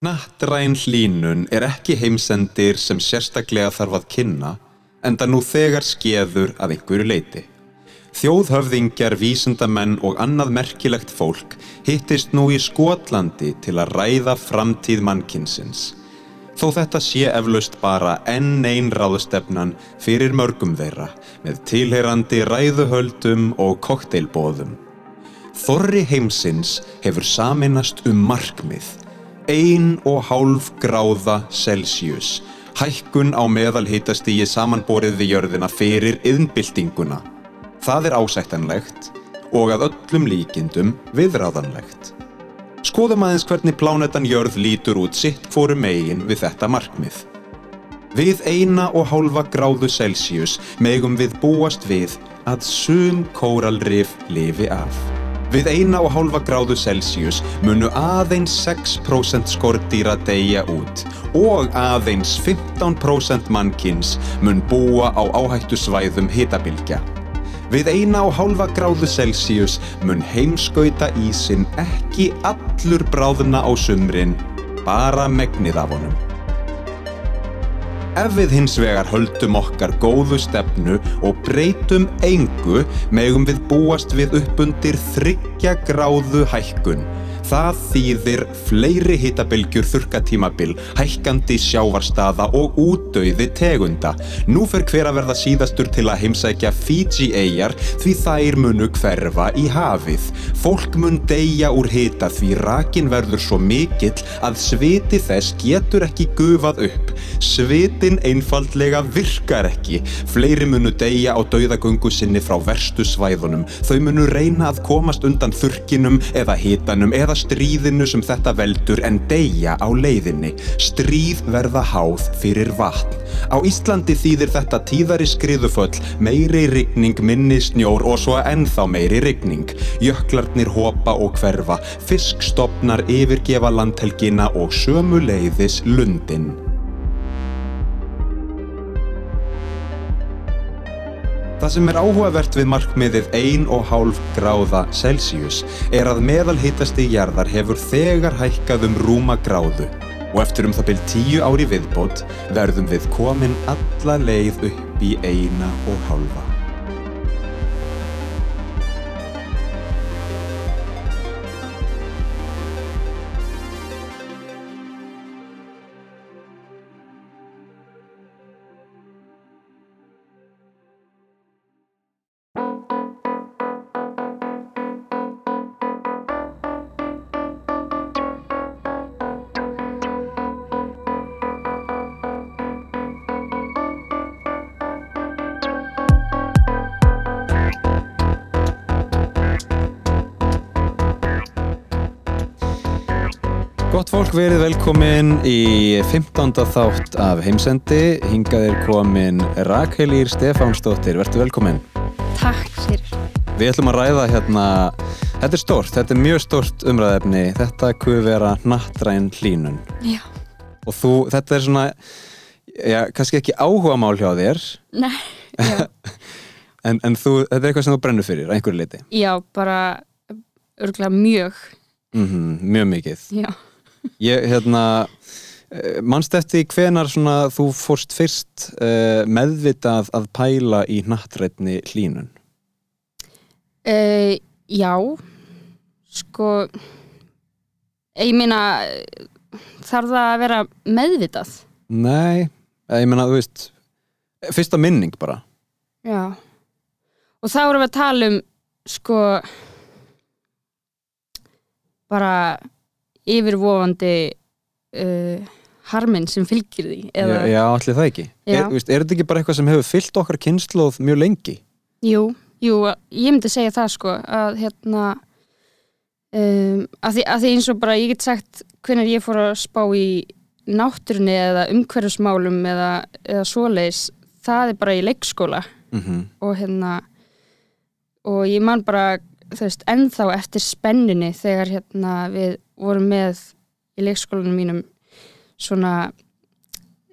Nattræn hlínun er ekki heimsendir sem sérstaklega þarf að kynna en það nú þegar skeður að einhverju leiti. Þjóðhöfðingjar, vísindamenn og annað merkilegt fólk hittist nú í Skotlandi til að ræða framtíð mannkinsins. Þó þetta sé eflaust bara enn einn ráðstefnan fyrir mörgum þeirra með tilheyrandi ræðuhöldum og kokteilbóðum. Þorri heimsins hefur saminast um markmið, ein og hálf gráða Celsius, hækkun á meðalhitastígi samanborið við jörðina fyrir yðnbyltinguna. Það er ásættanlegt og að öllum líkindum viðráðanlegt. Skoðum aðeins hvernig plánetan jörð lítur út sitt fóru megin við þetta markmið. Við eina og hálfa gráðu Celsius megum við búast við að sum kóralrif lifi af. Við eina og hálfa gráðu Celsius munu aðeins 6% skordýra deyja út og aðeins 15% mannkins mun búa á áhættu svæðum hitabilgja. Við eina og hálfa gráðu Celsius mun heimskauta ísin ekki allur bráðuna á sumrin, bara megnið af honum. Ef við hins vegar höldum okkar góðu stefnu og breytum engu megum við búast við uppundir þryggja gráðu hækkun. Það þýðir fleiri hittabilgjur þurkatímabil, hækkandi sjávarstaða og útdauði tegunda. Nú fer hver að verða síðastur til að heimsækja Fiji-eyjar því þær munu hverfa í hafið. Fólk mun deyja úr hita því rakin verður svo mikill að sviti þess getur ekki gufað upp. Svitin einfaldlega virkar ekki. Fleiri munu deyja á dauðagöngu sinni frá verstu svæðunum. Þau munu reyna að komast undan þurkinum eða hitanum eða stríðinu sem þetta veldur en deyja á leiðinni. Stríð verða háð fyrir vatn. Á Íslandi þýðir þetta tíðari skriðuföll, meiri rigning, minni snjór og svo ennþá meiri rigning. Jöklarnir hopa og hverfa, fiskstopnar yfirgefa landhelgina og sömu leiðis lundin. Það sem er áhugavert við markmiðið 1,5 gráða Celsius er að meðal hittasti jarðar hefur þegar hækkað um rúma gráðu og eftir um það byrj tíu ári viðbót verðum við komin alla leið upp í 1,5. Takk verið velkomin í 15. þátt af heimsendi. Hingað er komin Rakelýr Stefánsdóttir. Vertu velkomin. Takk fyrir. Við ætlum að ræða hérna, þetta er stort, þetta er mjög stort umræðefni. Þetta kuð vera nattræn hlínun. Já. Og þú, þetta er svona, já, kannski ekki áhuga mál hjá þér. Nei, já. en, en þú, þetta er eitthvað sem þú brennur fyrir, einhverju liti. Já, bara örgulega mjög. Mm -hmm, mjög mikið. Já. Ég, hérna, eh, manst eftir hvenar svona þú fórst fyrst uh, meðvitað að pæla í nattrætni hlínun? Uh, já, sko, ég meina, þarf það að vera meðvitað? Nei, eh, ég meina, þú veist, fyrsta minning bara. Já. Og þá erum við að tala um, sko, bara yfirvofandi uh, harminn sem fylgir því. Eða, Já, já allir það ekki. Er, veist, er þetta ekki bara eitthvað sem hefur fyllt okkar kynnslóð mjög lengi? Jú, jú, ég myndi segja það sko að hérna um, að, því, að því eins og bara ég get sagt hvernig ég fór að spá í náttúrunni eða umhverfismálum eða, eða svoleiðis það er bara í leikskóla Mm og hérna og ég man bara þú veist ennþá eftir spenninni þegar hérna við vorum með í leikskólanum mínum svona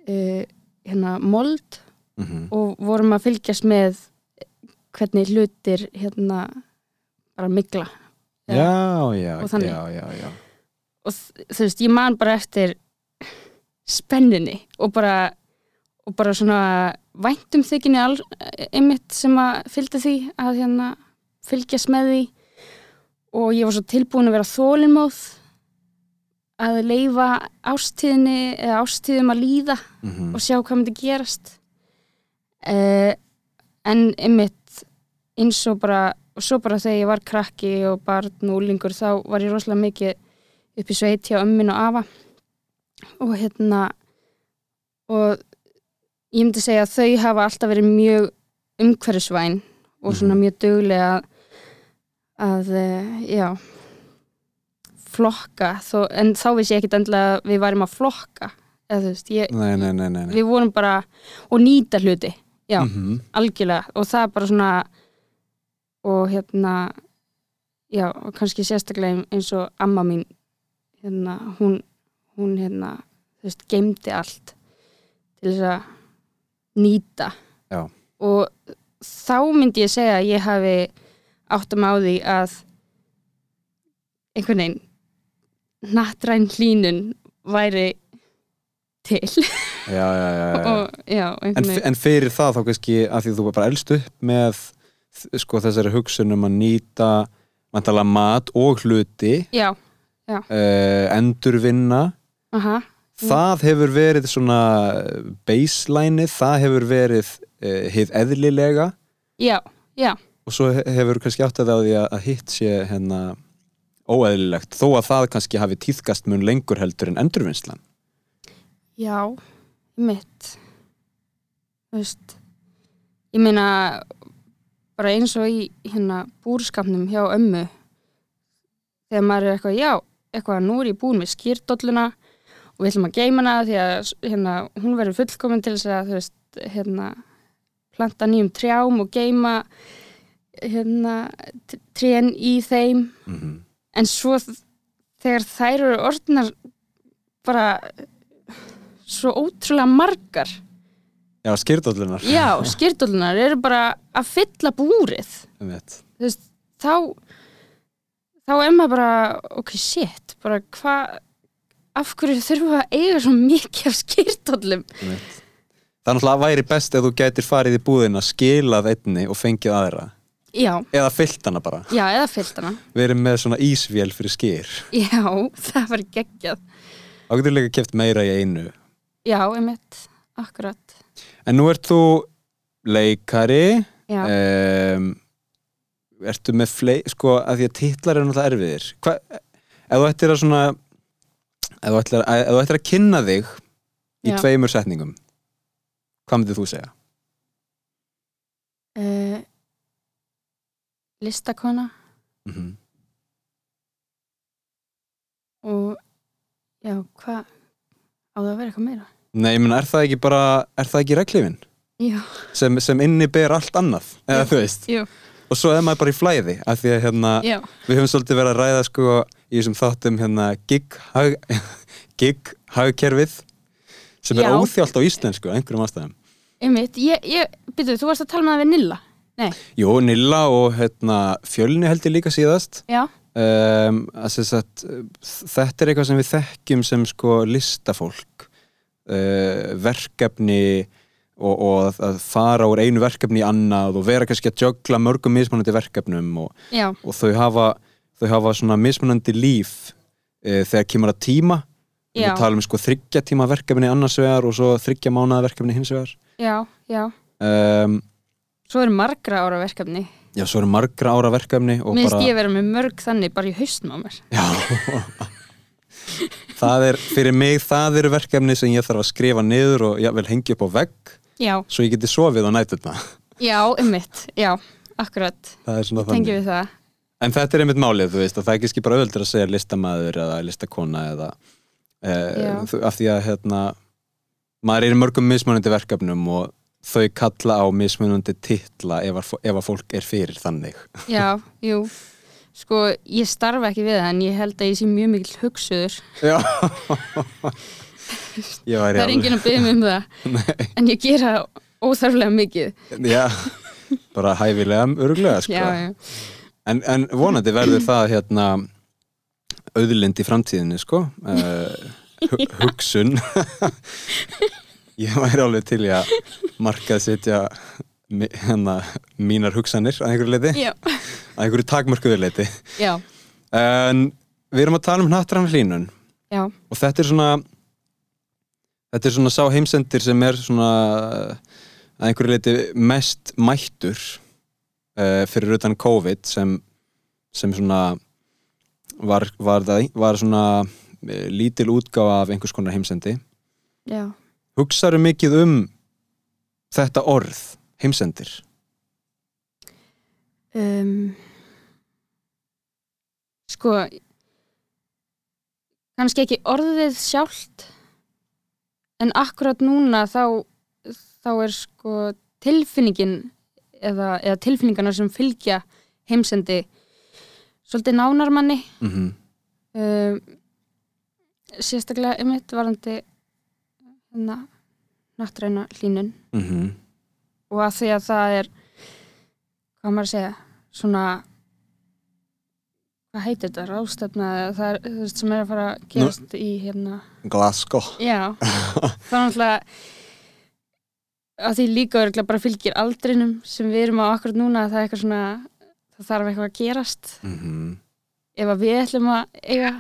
uh, hérna mold -hmm. og vorum að fylgjast með hvernig hlutir hérna bara mikla Já, já, og þannig. já, og þú veist, ég man bara eftir spenninni og bara og bara svona væntum þykginni all, einmitt sem að fylgdi því að hérna fylgjast með því og ég var svo tilbúin að vera þólinmóð að leifa ástíðinni eða ástíðum að líða Mhm. og sjá hvað myndi gerast uh, en einmitt eins og bara og svo bara þegar ég var krakki og barn og úlingur þá var ég rosalega mikið upp í sveit hjá ömmin og afa og hérna og ég myndi segja að þau hafa alltaf verið mjög umhverfisvæn og svona Mhm. mjög duglega að, að eh, já flokka þó, en þá vissi ég ekkit endilega við værim að flokka eða þú veist, ég, Nei, nei, nei, við vorum bara og nýta hluti, já, Mhm. algjörlega og það er bara svona og hérna já, og kannski sérstaklega eins og amma mín hérna, hún hún hérna, þú veist, geimdi allt til þess að nýta Já. og þá myndi ég segja að ég hafi áttum á því að einhvern veginn nattræn hlínun væri til. Já, já, já, og En, en fyrir það þá kannski að því þú bara elst upp með sko þessari hugsun um að nýta vantala mat og hluti já, uh, endurvinna. Aha, það hefur verið svona baselineið, það hefur verið uh, hið eðlilega. Já, já. Og svo he- hefur kannski átt að það á því að hitt sé hérna óeðlilegt, þó að það kannski hafi tíðkast mun lengur heldur en endurvinnslan. Já, mitt Þú veist Ég meina bara eins og í hérna búrskapnum hjá ömmu þegar maður er eitthvað, já, eitthvað nú er ég búin með skýrdolluna og við ætlum að geima hana því að hérna, hún verður fullkomin til þess að þú veist, hérna planta nýjum trjám og geima hérna trén í þeim. Mm -hmm. En svo þegar þær eru orðnar bara svo ótrúlega margar. Já, skýrdóllunar já, skýrdólunar eru bara að fylla búrið. Veist, þá þá er maður bara, ok, shit bara hvað af hverju þurfum við að eiga svo mikið af skýrdólum Einmitt. Það er náttúrulega væri best ef þú gætir farið í búðina, skilað einni og fengið aðra. Já, Eða fyllt hana bara. já, eða fyllt hana Við erum með svona ísvél fyrir skýr. já, það var geggjað Þá getur líka keft meira í einu. já, einmitt, akkurat En nú ert þú leikari, já, um, ertu með flei, sko, að því að titlar eru náttúrulega erfiðir. Hva, ef þú ættir að svona, ef þú ættir að, að kynna þig í Já. tveimur setningum, hvað myndir þú segja? uh, listakona Mm og já, hvað á það að vera eitthvað meira Nei, ég menn, er það ekki bara, er það ekki reglifin? já, Sem, sem inni ber allt annað, eða Jú. þú veist. jú, Og svo er maður bara í flæði, af því að hérna, já, við höfum svolítið verið að ræða sko í þessum þáttum hérna gig, hag, gig sem er Já. óþjált á íslensku, á einhverjum ástæðum. einmitt ég, ég, byrju, þú varst að tala með það við Nilla nei, Jú, Nilla og hérna, fjölni held ég líka síðast. já, Um, sagt, þetta er eitthvað sem við þekkjum sem sko listafólk, uh, verkefni og, og að- fara úr einu verkefni í annað og vera kannski að jögla mörgum mismunandi verkefnum og og þau hafa, þau hafa svona mismunandi líf e, þegar kemur að tíma. Við talum sko þryggja tíma verkefni annars vegar og svo þryggja mánaða verkefni hins vegar. Já, já. Um, svo eru margra ára verkefni. Já, svo eru margra ára verkefni og minnst bara ég vera með mörg þannig bara í haustum á mér. Já. Það er, fyrir mig það eru verkefni sem ég þarf að skrifa niður og ég vil hengja upp á vegg já, svo ég geti sofið á nætturna já, einmitt, já, akkurat. Það er svona tengjum þannig. við það. En þetta er einmitt málið, þú veist, að það er ekki skil bara öðvöldur að segja listamæður eða listakona eða e, Já. af því að hérna maður er í mörgum mismunandi verkefnum og þau kalla á mismunandi titla ef að, fólk er fyrir þannig. Já, jú. Sko, ég starfa ekki við það en ég held að ég sé mjög mikil hugsuður. Já. Það er enginn að byggja mig um það Nei, en ég gera óþarflega mikið. Já, bara hæfilega öruglega sko. já, já, En, en vonandi verður það hérna auðlind í framtíðinni sko. Uh, hu hugsun ég væri alveg til að markað setja hérna mínar hugsanir að einhverju leiti, Já, að einhverju takmörkuðu leiti en við erum að tala um hnattrann hlínun já, og þetta er svona þetta er svona sá heimsendir sem er svona að einhverju leiti mest mættur uh, fyrir utan COVID sem, sem svona var, var, það, var svona uh, lítil útgáfa af einhvers konar heimsendi. Já. Hugsaðu mikið um þetta orð, heimsendir Um, sko, kannski ekki orðið sjálft, en akkurat núna þá, þá er sko tilfinningin eða, eða tilfinningarna sem fylgja heimsendi svolítið nánarmanni mm -hmm. um, sérstaklega einmitt varandi hérna nattræna hlínun Mm og að því að það er hvað maður að segja svona hvað heitir þetta, ráðstefna eða það er veist sem er að fara að gerast í hérna, Glasgow. Já. Það er náttúrulega að því líka örgulega bara fylgir aldrinum sem við erum á akkurat núna að það er eitthvað svona það þarf eitthvað að gerast. Mm -hmm. ef að við ætlum að eiga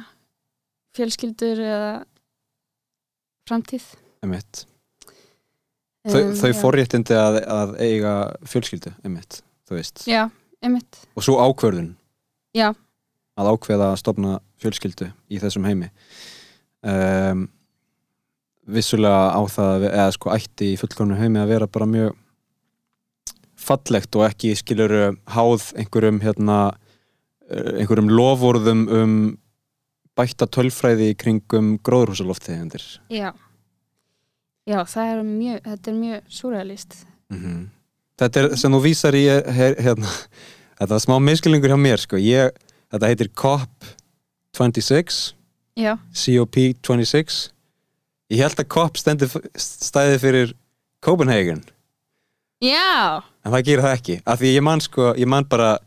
fjölskyldur eða framtíð Einmitt. Þau, Um, þau forréttindi að, að eiga fjölskyldu, einmitt, þú veist. Já, einmitt, og svo ákvörðun. Já, að ákveða að stopna fjölskyldu í þessum heimi. Um, vissulega á það eða sko ætti í fullkomnu heimi að vera bara mjög fallegt og ekki skilur háð einhverjum hérna eh, einhverjum lofórðum um bætta tölfræði kringum gróðurhúsaloftegundir já já, það er mjög þetta er mjög súræðalist mm Þetta er sem þú vísar í er, hérna, þetta var smá miskilningur hjá mér sko. ég, þetta heitir COP26 já, COP26 ég held að COP stæði fyrir Copenhagen. Já. En það gerir það ekki af því ég man sko, ég man bara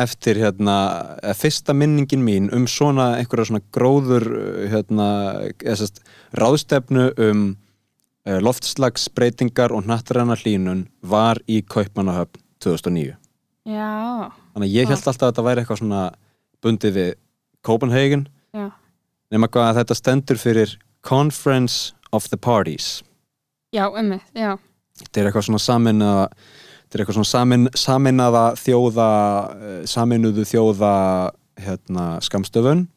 eftir hérna, eh, fyrsta minningin mín um svona einhverja svona gróður eh, hérna, sérst ráðstefnu um loftslagsbreytingar og nattræna hlínun var í Kaupmannahöfn 2009 já, þannig að ég held alltaf að þetta væri eitthvað svona bundið við Copenhagen. Já, nema hvað að þetta stendur fyrir Conference of the Parties. Já, emmi, já. Þetta er eitthvað svona saminaða þetta er eitthvað svona samin, saminaða þjóða eh, saminuðu þjóða hérna, skamstöfun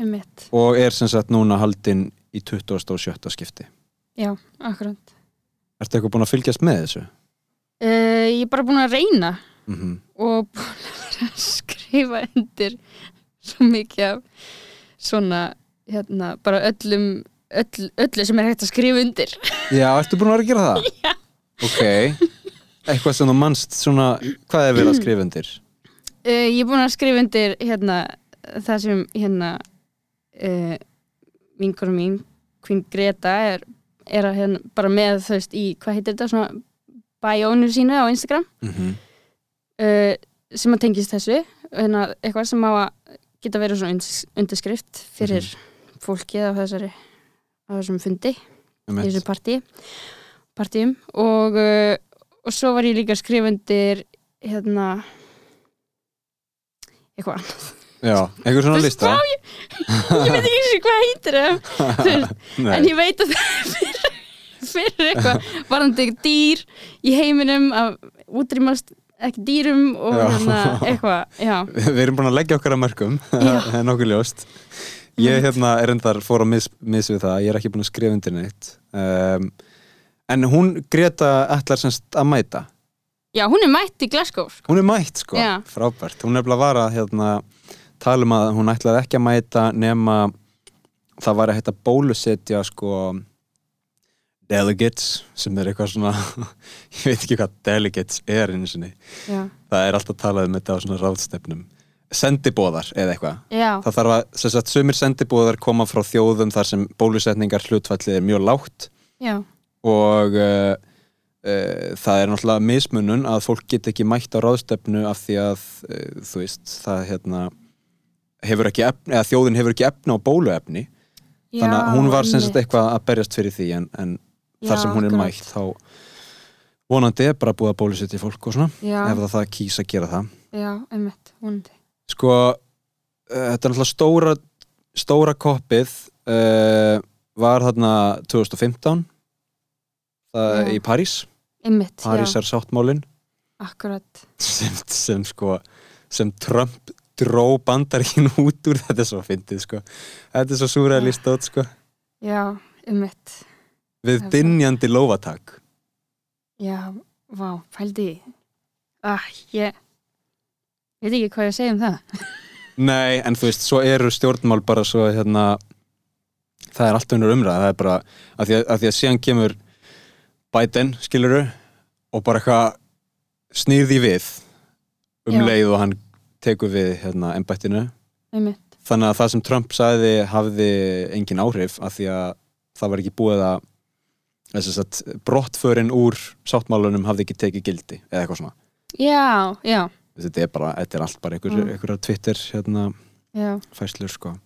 emmitt, og er sem sagt núna haldinn í 27. skipti já, akkurat Ertu eitthvað búin að fylgjast með þessu? uh, ég er bara búin að reyna Mm og búin að vera að skrifa undir svo mikið af svona, hérna, bara öllum öll, öllu sem er hægt að skrifa undir Já, ertu búin að vera að gera það? Já Ok, eitthvað sem þú manst svona, hvað er verið að skrifa undir? uh, ég er búin að skrifa undir hérna, það sem hérna uh, vinkunum mín Queen Greta er, er að hérna bara með þú veist í, hvað heitir þetta, svona bæjónu sínu á Instagram? Mm uh, sem að tengist þessu hérna, eitthvað sem á að geta verið svona undirskrift fyrir fólkið á þessari á þessum fundi, í þessu partí partíum. Og, uh, og svo var ég líka að skrifa undir hérna eitthvað annað. Já, einhver svona lista. vá, ég veit ekki eins og hvað heitir það. En ég veit að það er fyrir, eitthvað varandi dýr í heiminum að útrýmast ekki dýrum og hérna eitthvað, Við erum búin að leggja okkar að er nokkuð ljóst. Ég hérna er endar fór að mis, mis við það ég er ekki búin að skrifa undir neitt. Um, En hún Greta ætlar semst að mæta. Já, hún er mætt í Glasgow sko. Hún er mætt sko, Já. frábært. Hún er bara að vara hérna, tala um að hún ætlaði ekki að mæta nema það var að hætta bólusetja sko delegates sem er eitthvað svona ég veit ekki hvað delegates er einu sinni. Já, það er alltaf talað um þetta á svona ráðstefnum. Sendibóðar eða eitthvað. Já, það þarf að, sem sagt, sumir sendibóðar koma frá þjóðum þar sem bólusetningar hlutfallið er mjög lágt. Já, og uh, uh, það er náttúrulega mismunun að fólk get ekki mætt á ráðstefnu af því að uh, þú veist, það hérna hefur ekki efni, eða þjóðin hefur ekki efni á bóluefni. Þannig að hún var sem sagt eitthvað að berjast fyrir því en, en þar sem hún er mætt þá vonandi er bara búið að bólusetja fólk og svona já, ef það, það kýs að gera það. Já, einmitt, vonandi. Sko, uh, þetta er náttúrulega stóra stóra koppið uh, var þarna 2015 það, Já. í París. Einmitt, París já, er sáttmálin akkurat. Sem, sem sko sem Trump dró bandaríkin út úr þetta er svo fyndið sko. Þetta er svo súræðlist átt sko. Já, einmitt við Það dynjandi lófatak. Já, vá, pældi í. Ah, ég veit ekki hvað ég að segja um það. Nei, en þú veist, svo eru stjórnmál bara svo hérna það er allt unnur umræð, það er bara að því að, að, því að síðan kemur Biden, skiluru og bara eitthvað snýrði við um Já. leið og hann tekur við hérna einmitt, þannig að það sem Trump sagði hafði engin áhrif af því að það var ekki búið að þess að brottförin úr sáttmálunum hafði ekki tekið gildi eða eitthvað svona. Já, já. Þetta er bara, þetta er allt bara einhver, Mm. Twitter hérna, fæslur sko.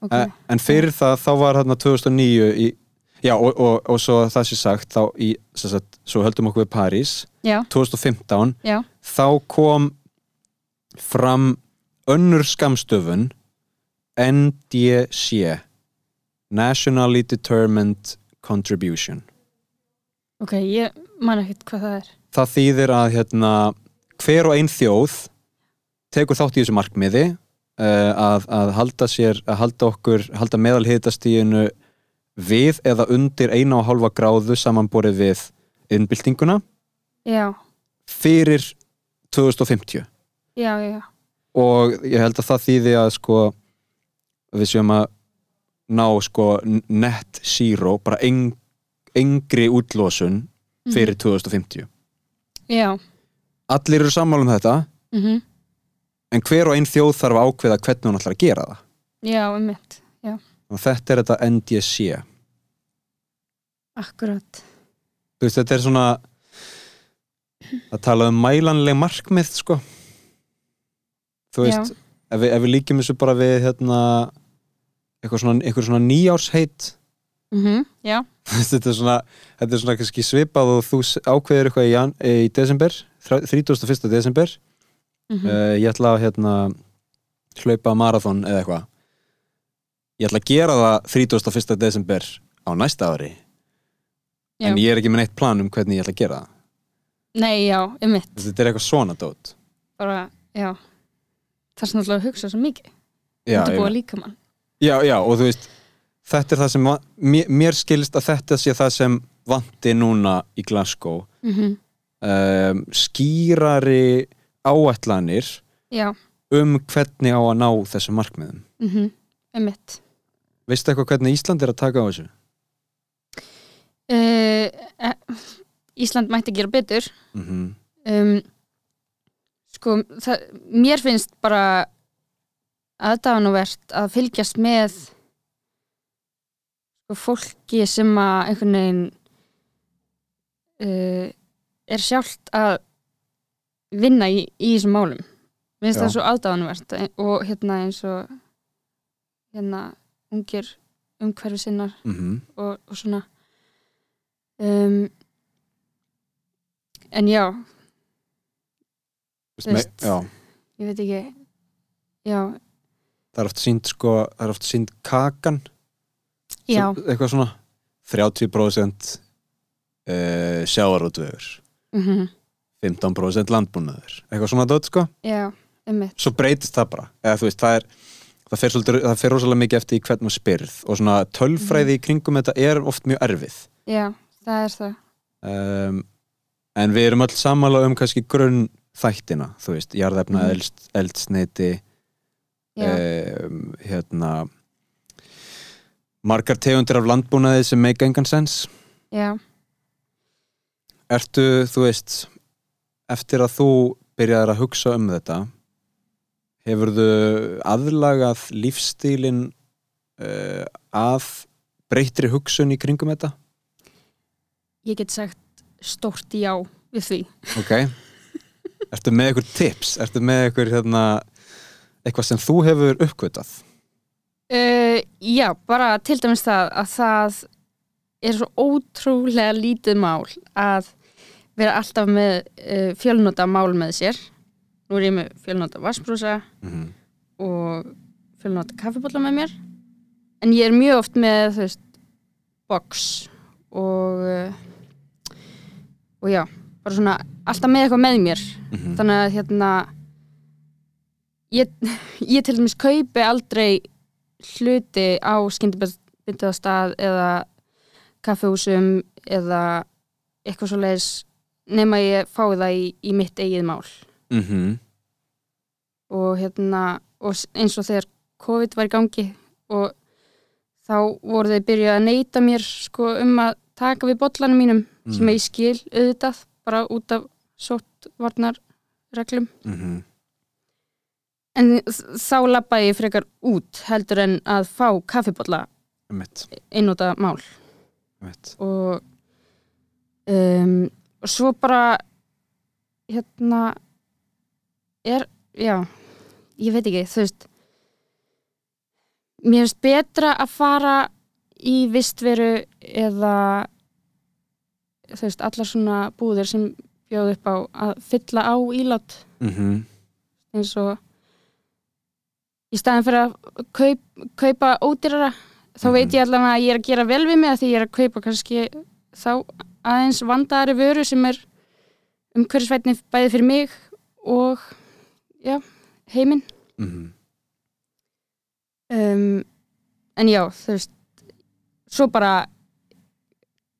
Ok. Okay. en fyrir það þá var hérna 2009 í, já og, og, og svo það sé sagt þá í, sem sagt, svo höldum okkur við París. Já, 2015 já, þá kom fram önnur skamstöfun NDC Nationally Determined Contribution. Ok, ég man ekkert hvað það er. Það þýðir að hérna, hver og ein þjóð tekur þátt í þessu markmiði uh, að, að halda sér að halda okkur, halda meðalhitastíðinu við eða undir eina og hálfa gráðu samanborið við innbyltinguna já, fyrir 2050 já, já, já, og ég held að það þýði að sko við séum að ná sko net zero bara eng, engri útlósun fyrir 2050 já. Allir eru sammála um þetta mhm, en hver og einn þjóð þarf að ákveða hvernig hún ætlar að gera það. Já, einmitt, já, og þetta er þetta NDC akkurat. Veist þetta er svona að tala um mælanleg markmið sko. Þú veist ef við, ef við líkjum þessu bara við hérna eitthvað svona, eitthvað svona nýjársheit. Mhm, já, þetta er svona, þetta er svona kannski svipað og þú ákveðir eitthvað í, jan, í desember, þrá- 31. desember. Mhm, uh, ég ætla að hérna hlaupa marathon eða eitthvað. Ég ætla að gera það 31. desember á næsta ári. Já. En ég er ekki með neitt plan um hvernig ég ætla að gera það. Nei, já, einmitt. Þetta er eitthvað svona dót. Bara, já. Það er svona alltaf að hugsa svo mikið. Þetta ég- búið líka mann já, já, og þú veist þetta er það sem, mér, mér skilst að þetta sé það sem vanti núna í Glasgow. Mhm, um, skýrari áætlanir já, um hvernig á að ná þessum markmiðum. Mhm, einmitt. Veistu eitthvað hvernig Ísland er að taka á þessu? uh, Ísland mætti gera betur. Mm um, sko, það, mér finnst bara aðdáðanuvert að fylgjast með sko, fólki sem að einhvern veginn uh, er sjálft að vinna í, í þessum málum mér finnst það svo aðdáðanuvert og hérna eins og hérna ungir umhverfi sinnar -hmm. og, og svona um, en já me, Veist. já, ég veit ekki já, það er oft sínt sko, það er oft sínt kakan já, svo, eitthvað svona 30% uh, sjávarútvegur. Mm 15% landbúnaður. Eitthvað svona dót sko. Já einmitt, svo breytist það bara. Eða þú veist, það er það fer, svolítið, það fer rosalega mikið eftir í hvern maður spyrð. Og svona tölfræði í kringum þetta er oft mjög erfið. Já, það er það. Um, en við erum öll sammála um kannski grunn þættina, þú veist, jarðefna Mhm. eldst, eldsneiti um, hérna margar tegundir af landbúnaði sem make engan sens já, ertu, þú veist eftir að þú byrjaðir að hugsa um þetta hefurðu aðlagað lífstílin uh, að breytri hugsun í kringum þetta? Ég get sagt stórt já við því. Ok. Ertu með ykkur tips, ertu með ykkur hérna, eitthvað sem þú hefur uppgötað Uh, já, bara til dæmis það að það er svo ótrúlega lítið mál að vera alltaf með uh, fjölnota mál með sér nú er ég með fjölnota vassbrúsa mm -hmm. og fjölnota kaffibólla með mér en ég er mjög oft með þú veist box og uh, og já, bara svona alltaf með eitthvað með mér Mhm. þannig að hérna ég, ég til dæmis kaupi aldrei hluti á skyndibindastað eða kaffehúsum eða eitthvað svo leiðis nema ég fái það í, í mitt eigið mál Mhm. og hérna og eins og þegar COVID var í gangi og þá voru þeir byrjað að neyta mér sko um að taka við bollanum mínum sem Mm. ég skil auðvitað bara út af sóttvarnarreglum Mhm. En þá lappaði ég frekar út heldur en að fá kaffibolla Einmitt, einnóta mál einmitt. og um, og svo bara hérna er, já ég veit ekki, þú veist mér finnst betra að fara í vistveru eða þú veist, allar svona búðir sem bjóð upp á að fylla á ílát Mhm. eins og í staðin fyrir að kaup, kaupa ódýrara þá Mhm. veit ég allavega að ég er að gera vel við mig að því ég er að kaupa kannski þá aðeins vandaðari vöru sem er umhverfisvætni bæði fyrir mig og já, heiminn Mhm. um, en já, þú veist svo bara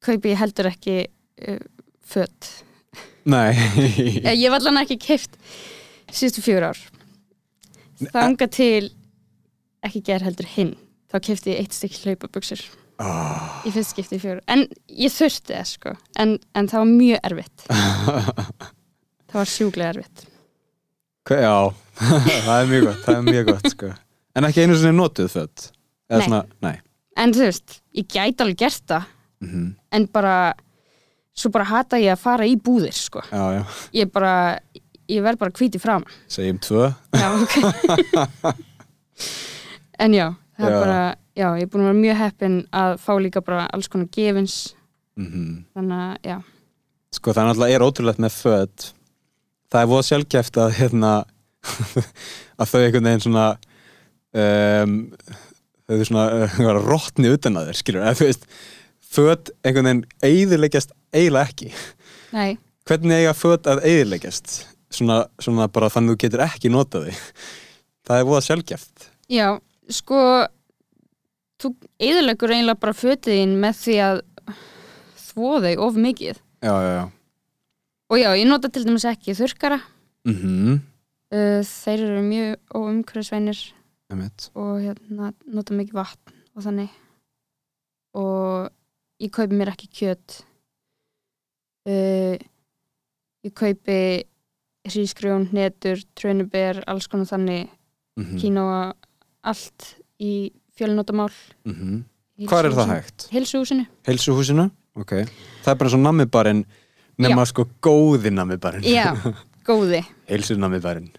kaupi ég heldur ekki uh, fött Nei ég hef allan ekki keift síðustu fjögur ár þanga til ekki ger heldur hinn þá keifti ég eitt stykki hlaupabuxur oh. í fyrst skipti í fjögur en ég þurfti það sko. En, en það var mjög erfitt. Það var sjúklega erfitt. Hva- Já, það er mjög gott Það er mjög gott, sko. En ekki einu notuð Eða Nei. svona, nei. En þú veist, ég gæti alveg gert það. Mhm. en bara svo bara hata ég að fara í búðir sko. Já, já, ég bara, ég verð bara hvíti fram. Segjum tvö. Já, ok. En já, Já. bara já, ég er búin að vera mjög heppin að fá líka bara alls konar gefins. Mhm. þannig að, já, Sko það náttúrulega er ótrúlegt með föt. Það er voða sjálfgeft að hérna að þau einhvern veginn svona um, þau er svona uh, rottni utan að þeir skilur eða þú veist föt einhvern veginn eigðileggjast eiginlega ekki. Nei. Hvernig eiga föt að eigðileggjast svona, svona bara þannig að þú getur ekki notað þau það er voða sjálfgeft. Já, sko þú eðilegur eiginlega bara fötiðin með því að þvó þau of mikið. Já, já, já. Og já, ég nota til dæmis ekki þurrkara. Mhm, uh, þeir eru mjög óumhverfisveinir einmitt. og hérna nota mikið vatn og þannig. Og ég kaupi mér ekki kjöt. Uh, ég kaupi hrísgrjón, hnetur, trönuber alls konar þannig, Mhm, kínoa allt í fjölnótamál mhm. Hvar er það hægt? Hilsuhúsinu Heilsuhúsinu? Ok. Það er bara eins og nammibarinn nema sko góði nammibarinn. Já, góði Heilsunammibarinn.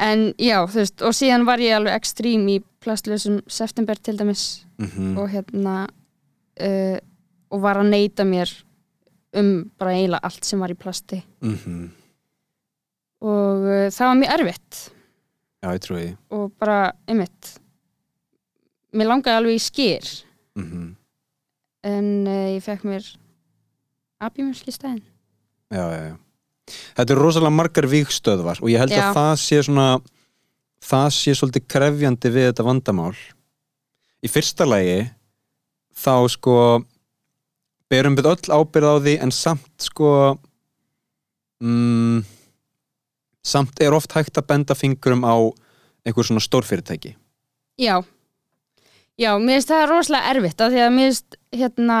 En já, þú veist, og síðan var ég alveg ekstrím í plastlösum september til dæmis Mm og hérna uh, og var að neyta mér um bara eiginlega allt sem var í plasti Mhm. Og uh, það var mjög erfitt Já, ég trúi og bara, einmitt mér langaði alveg í skýr Mm en uh, ég fekk mér abjumjölk í stæðin Já, já, já. Þetta eru rosalega margar víkstöðvar og ég held Já. að það sé svona það sé svolítið krefjandi við þetta vandamál. Í fyrsta lagi þá sko berum við öll ábyrð á því en samt sko mm, samt er oft hægt að benda fingurum á einhver svona stórfyrirtæki. Já, já, mér finnst það rosalega erfitt af því að mér finnst hérna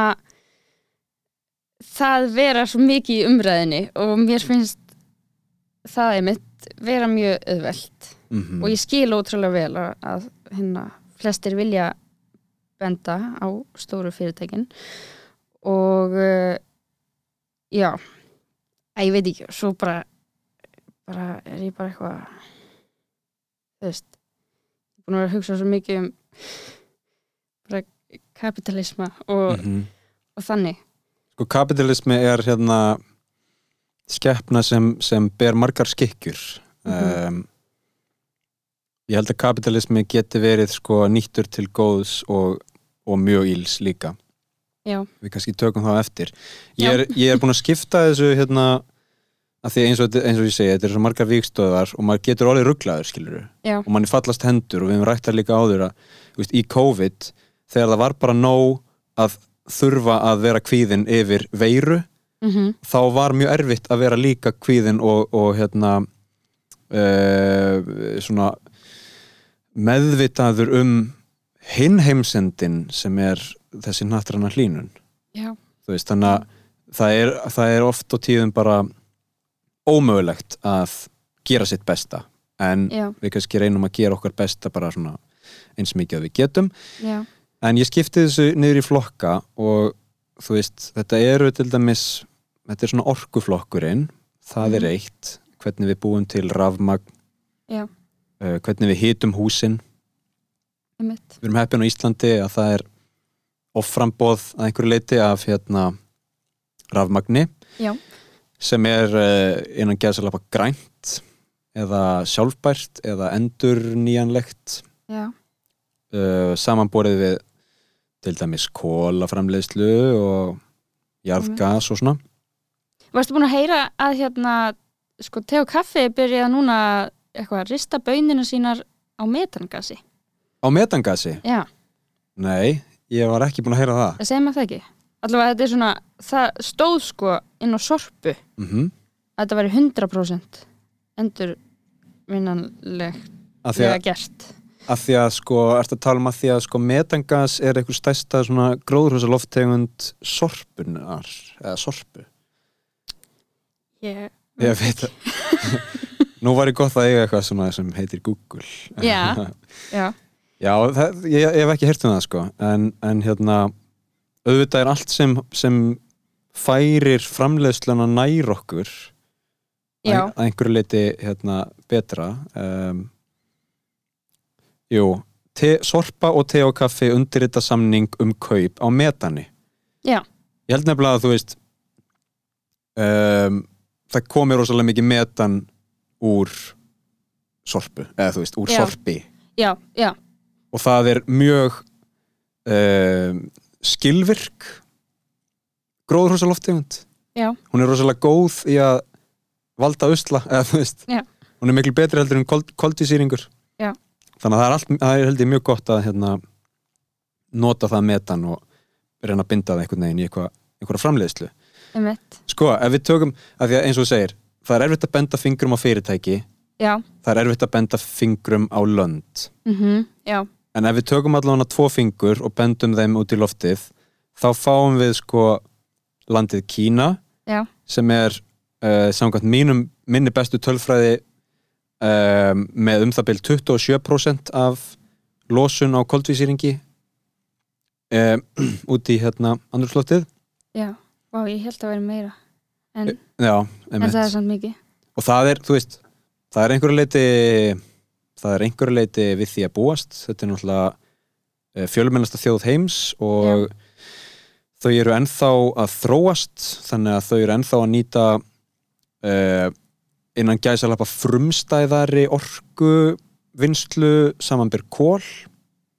það vera svo mikið í umræðinni og mér finnst það einmitt vera mjög auðvelt. Mm og ég skil ótrúlega vel að, að hérna flestir vilja benda á stóru fyrirtækin. Og uh, já að ég veit ekki, svo bara bara er ég bara eitthvað þú veist búin að vera að hugsa svo mikið um bara kapitalisma og, Mhm. og þannig. Sko kapitalismi er hérna skeppna sem, sem ber margar skikkjur. Mhm. um, Ég held að kapitalismi geti verið sko nýttur til góðs og, og mjög íls líka. Já, Við kannski tökum þá eftir. Ég er, ég er búin að skipta þessu hérna að því eins og, eins og ég segi, þetta er svo margar vikstöðar og maður getur orðið rugglaður skilur og manni fallast hendur og við hefum rætt það líka áður að veist, í COVID þegar það var bara nóg að þurfa að vera kvíðin yfir veiru mhm, þá var mjög erfitt að vera líka kvíðin og, og hérna uh, svona meðvitaður um hinn heimsendin sem er þessi nattranna hlínun já, þú veist, þannig að það er, það er oft og tíðum bara ómögulegt að gera sitt besta en já, við kannski reynum að gera okkar besta bara svona eins mikið að við getum. Já, en ég skipti þessu niður í flokka og þú veist, þetta eru til dæmis, þetta er svona orkuflokkurinn það er Mhm. eitt hvernig við búum til rafmagn uh, hvernig við hitum húsin. Einmitt. Við erum heppin á Íslandi að það er offrambóð að einhverju leiti af hérna rafmagni. Já. Sem er uh, innan geðsalapa grænt eða sjálfbært eða endur nýjanlegt uh, samanborið við til dæmis kólaframleiðslu og jarðgas og svona Varstu búin að heyra að hérna sko te og kaffi byrja núna eitthvað að rista bönina sínar á metangasi? á metangasi? Já, Nei, ég var ekki búin að heyra það það segir maður það ekki. Allavega þetta er svona, það stóð sko inn á sorpu. Mm að þetta væri 100% endur vinnanlegt af, því að, gert. af því að sko ertu að tala um að því að sko metangas er einhver stærsta svona gróðurhúsaloftegund sorpunar eða sorpu? Ég, ég veit að nú var ég gott að eiga eitthvað svona sem heitir Google. Já. já, Já, það, ég, ég hef ekki heyrt um það sko. En, en hérna auðvitað er allt sem, sem færir framleiðsluna nær okkur já, að, einhverju leiti hérna, betra. Um, Jú te, Sorpa og te og kaffi undirrita samning um kaup á metani. Já, Ég held nefnilega að þú veist um, það komi rosalega mikið metan úr sorpu, eða þú veist, úr Já. sorpi. Já, já, og það er mjög um, skilvirk gróðurhúsaloftegund hún er rosalega góð í að valda usla eða þú veist. Já. hún er miklu betri heldur en kold, koldísýringur Já. þannig að það er, allt, það er held ég mjög gott að hérna, nota það metan og reyna að binda það einhvern veginn í eitthvað, einhverja framleiðslu. Sko, ef við tökum, að því að eins og þú segir það er erfitt að benda fingrum á fyrirtæki. Já, það er erfitt að benda fingrum á lönd. Mhm, já, En ef við tökum allavega tvo fingur og bendum þeim út í loftið þá fáum við sko landið Kína já, sem er uh, samkvæmt mínum minni bestu tölfræði um, með um það byrj 27% af losun á koldvísýringi um, út í hérna andrúrsloftið já. Vá, ég held að vera meira. En, Já, en það er samt mikið. og það er, þú veist það er einhverju leiti það er einhverju leiti við því að búast. Þetta er náttúrulega fjölmennasta þjóð heims og þau eru ennþá að þróast þannig að þau eru ennþá að nýta uh, innan gæsalappa frumstæðari orku vinslu samanbyr kól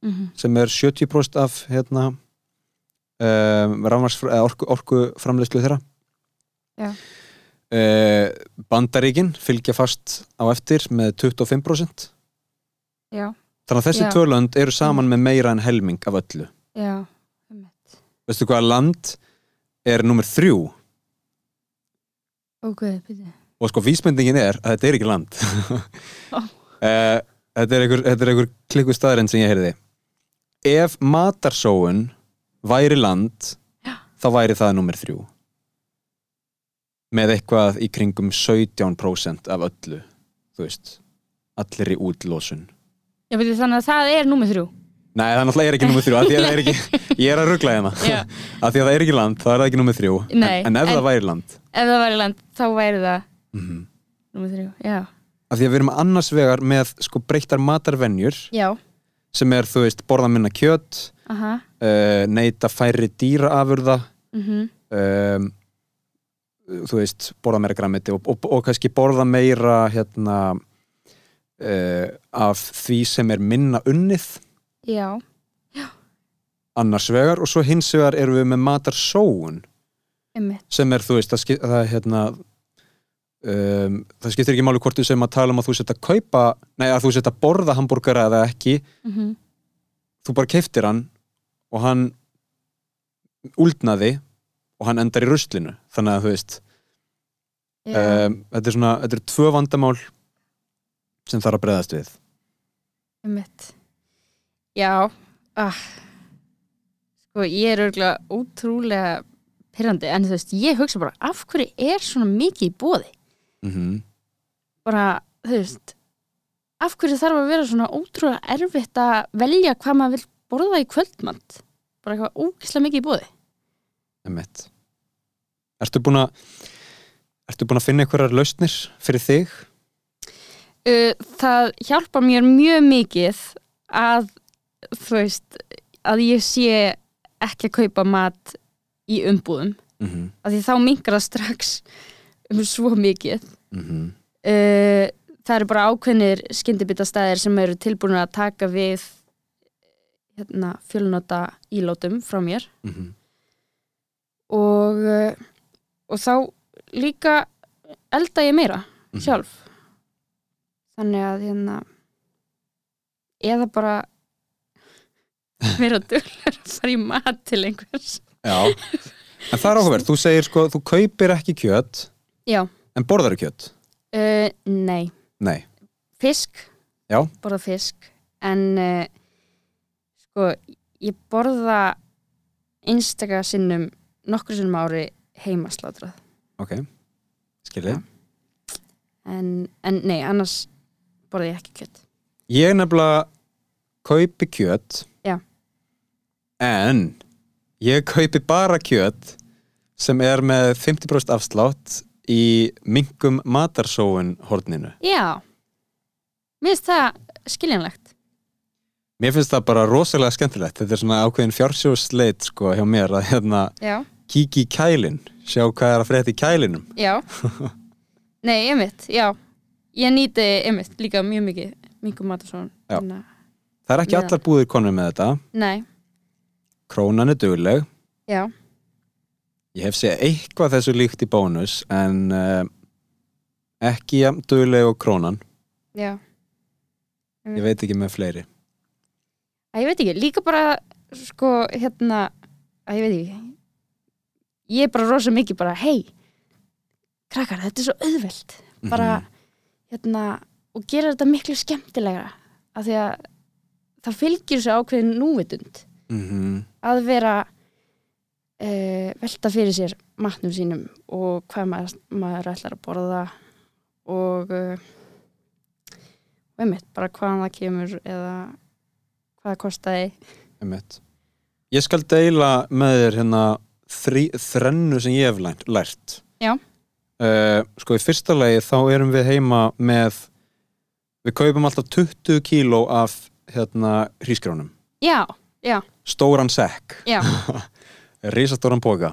Mm sem er 70% af hérna um, eða orku, orku framleiðslu þeirra. Já. Bandaríkin fylgja fast á eftir með 25% Já, þannig að þessi Já. tvö lönd eru saman með meira en helming af öllu. Já, einmitt. veistu hvað land er nummer þrjú? Ok, byrju. og sko vísmyndingin er að þetta er ekki land. Uh, þetta er einhver, þetta er einhver klikku staðarinn sem ég heyrði. Ef matarsóun væri land Já. þá væri það nummer þrjú. Með eitthvað í kringum 17% af öllu þú veist. Allir í útlósun Já, byrju, þannig að það er númið þrjú. Nei, það náttúrulega er ekki nummer þrjú af því að það er ekki, ég er að ruggla hérna. Af því að það er ekki land, þá er það ekki nummer þrjú. Nei, en, en ef en- það væri land? Ef það væri land, þá væri það mm númið þrjú. Já, af því að við erum annars vegar með sko breyttar matarvenjur já, sem er, þú veist, borða minna kjöt aha, uh, neyta færri dýraafurða mhm, um, þú veist, borða meira græmiti og, og, og kannski borða meira hérna uh, af því sem er minna unnið. Já, annars vegar og svo hins vegar erum við með matarsóun. Einmitt, sem er, þú veist, það, skip, það hérna um, það skiptir ekki máli hvort þú sem að tala um að þú setja að kaupa nei, að þú setja að borða hambúrgara eða ekki. Mhm, þú bara keiftir hann og hann úldnaði og hann endar í ruslinu. Þannig að þú veist já, um, þetta er svona, þetta er tvö vandamál sem þarf að breyðast við einmitt, já, ah, sko, ég er örgulega ótrúlega pyrrandi, en þú veist, ég hugsa bara, af hverju er svona mikið í bóði? mm -hmm. bara, þú veist af hverju þarf að vera svona ótrúlega erfitt að velja hvað maður vil borða í kvöldmand bara eitthvað ógislega mikið í bóði Emmett Ertu búin að Ertu búin að finna einhverjar lausnir fyrir þig? Uh, það hjálpa mér mjög mikið að þú veist að ég sé ekki að kaupa mat í umbúðum Mm -hmm. af því þá minkar það strax um svo mikið Mm -hmm. uh, það eru bara ákveðnir skyndibitastæðir sem eru tilbúin að taka við hérna, fjölnota ílótum frá mér Mm -hmm. og, uh, og þá líka elda ég meira Mhm. sjálf þannig að hérna eða bara vera dölur að fara í mat til einhvers. Já. En það er áhugaverð, þú segir sko þú kaupir ekki kjöt já, en borðar kjöt? Uh, nei. Nei, fisk, Já. borða fisk. En uh, sko ég borða einstaka sinnum nokkur sinnum á ári heimaslátrað. Ok. Skilji Já. en, en nei, annars borða ég ekki kjött Ég nefnilega kaupi kjöt Já. En ég kaupi bara kjöt sem er með 50% afslátt í minkum matarsóun horninu. já, mér finnst það skiljanlegt Mér finnst það bara rosalega skemmtilegt. Þetta er svona ákveðin fjársjóðsleit sko hjá mér að hérna já, kíkja í kælin, sjá hvað er að frétta í kælinum. já nei, einmitt, já ég nýti einmitt líka mjög mikið mingum matarsón Já. Það er ekki allar búðir konur með þetta. nei, Krónan er dugleg. já, Ég hef séð eitthvað þessu líkt í bónus en uh, ekki jafn dugleg og krónan. já Ég veit ekki með fleiri. að ég veit ekki, líka bara sko, hérna að ég veit ekki ég er bara rosa mikið bara, hei krakkar, þetta er svo auðvelt bara, Mhm. Hérna og gera þetta miklu skemmtilegra af því að það fylgir svo ákveðin núvitund Mhm. að vera uh, velta fyrir sér matnum sínum og hvað maður, maður ætlar að borða og uh, og einmitt, bara hvaðan það kemur eða hvað það kostaði Einmitt. Ég skal deila með þér hérna þrennu sem ég hef lært. Já. Uh, sko í fyrsta lagi þá erum við heima með við kaupum alltaf 20 kíló af hérna hrísgrjónum. já, já, Stóran sekk, risastóran póka.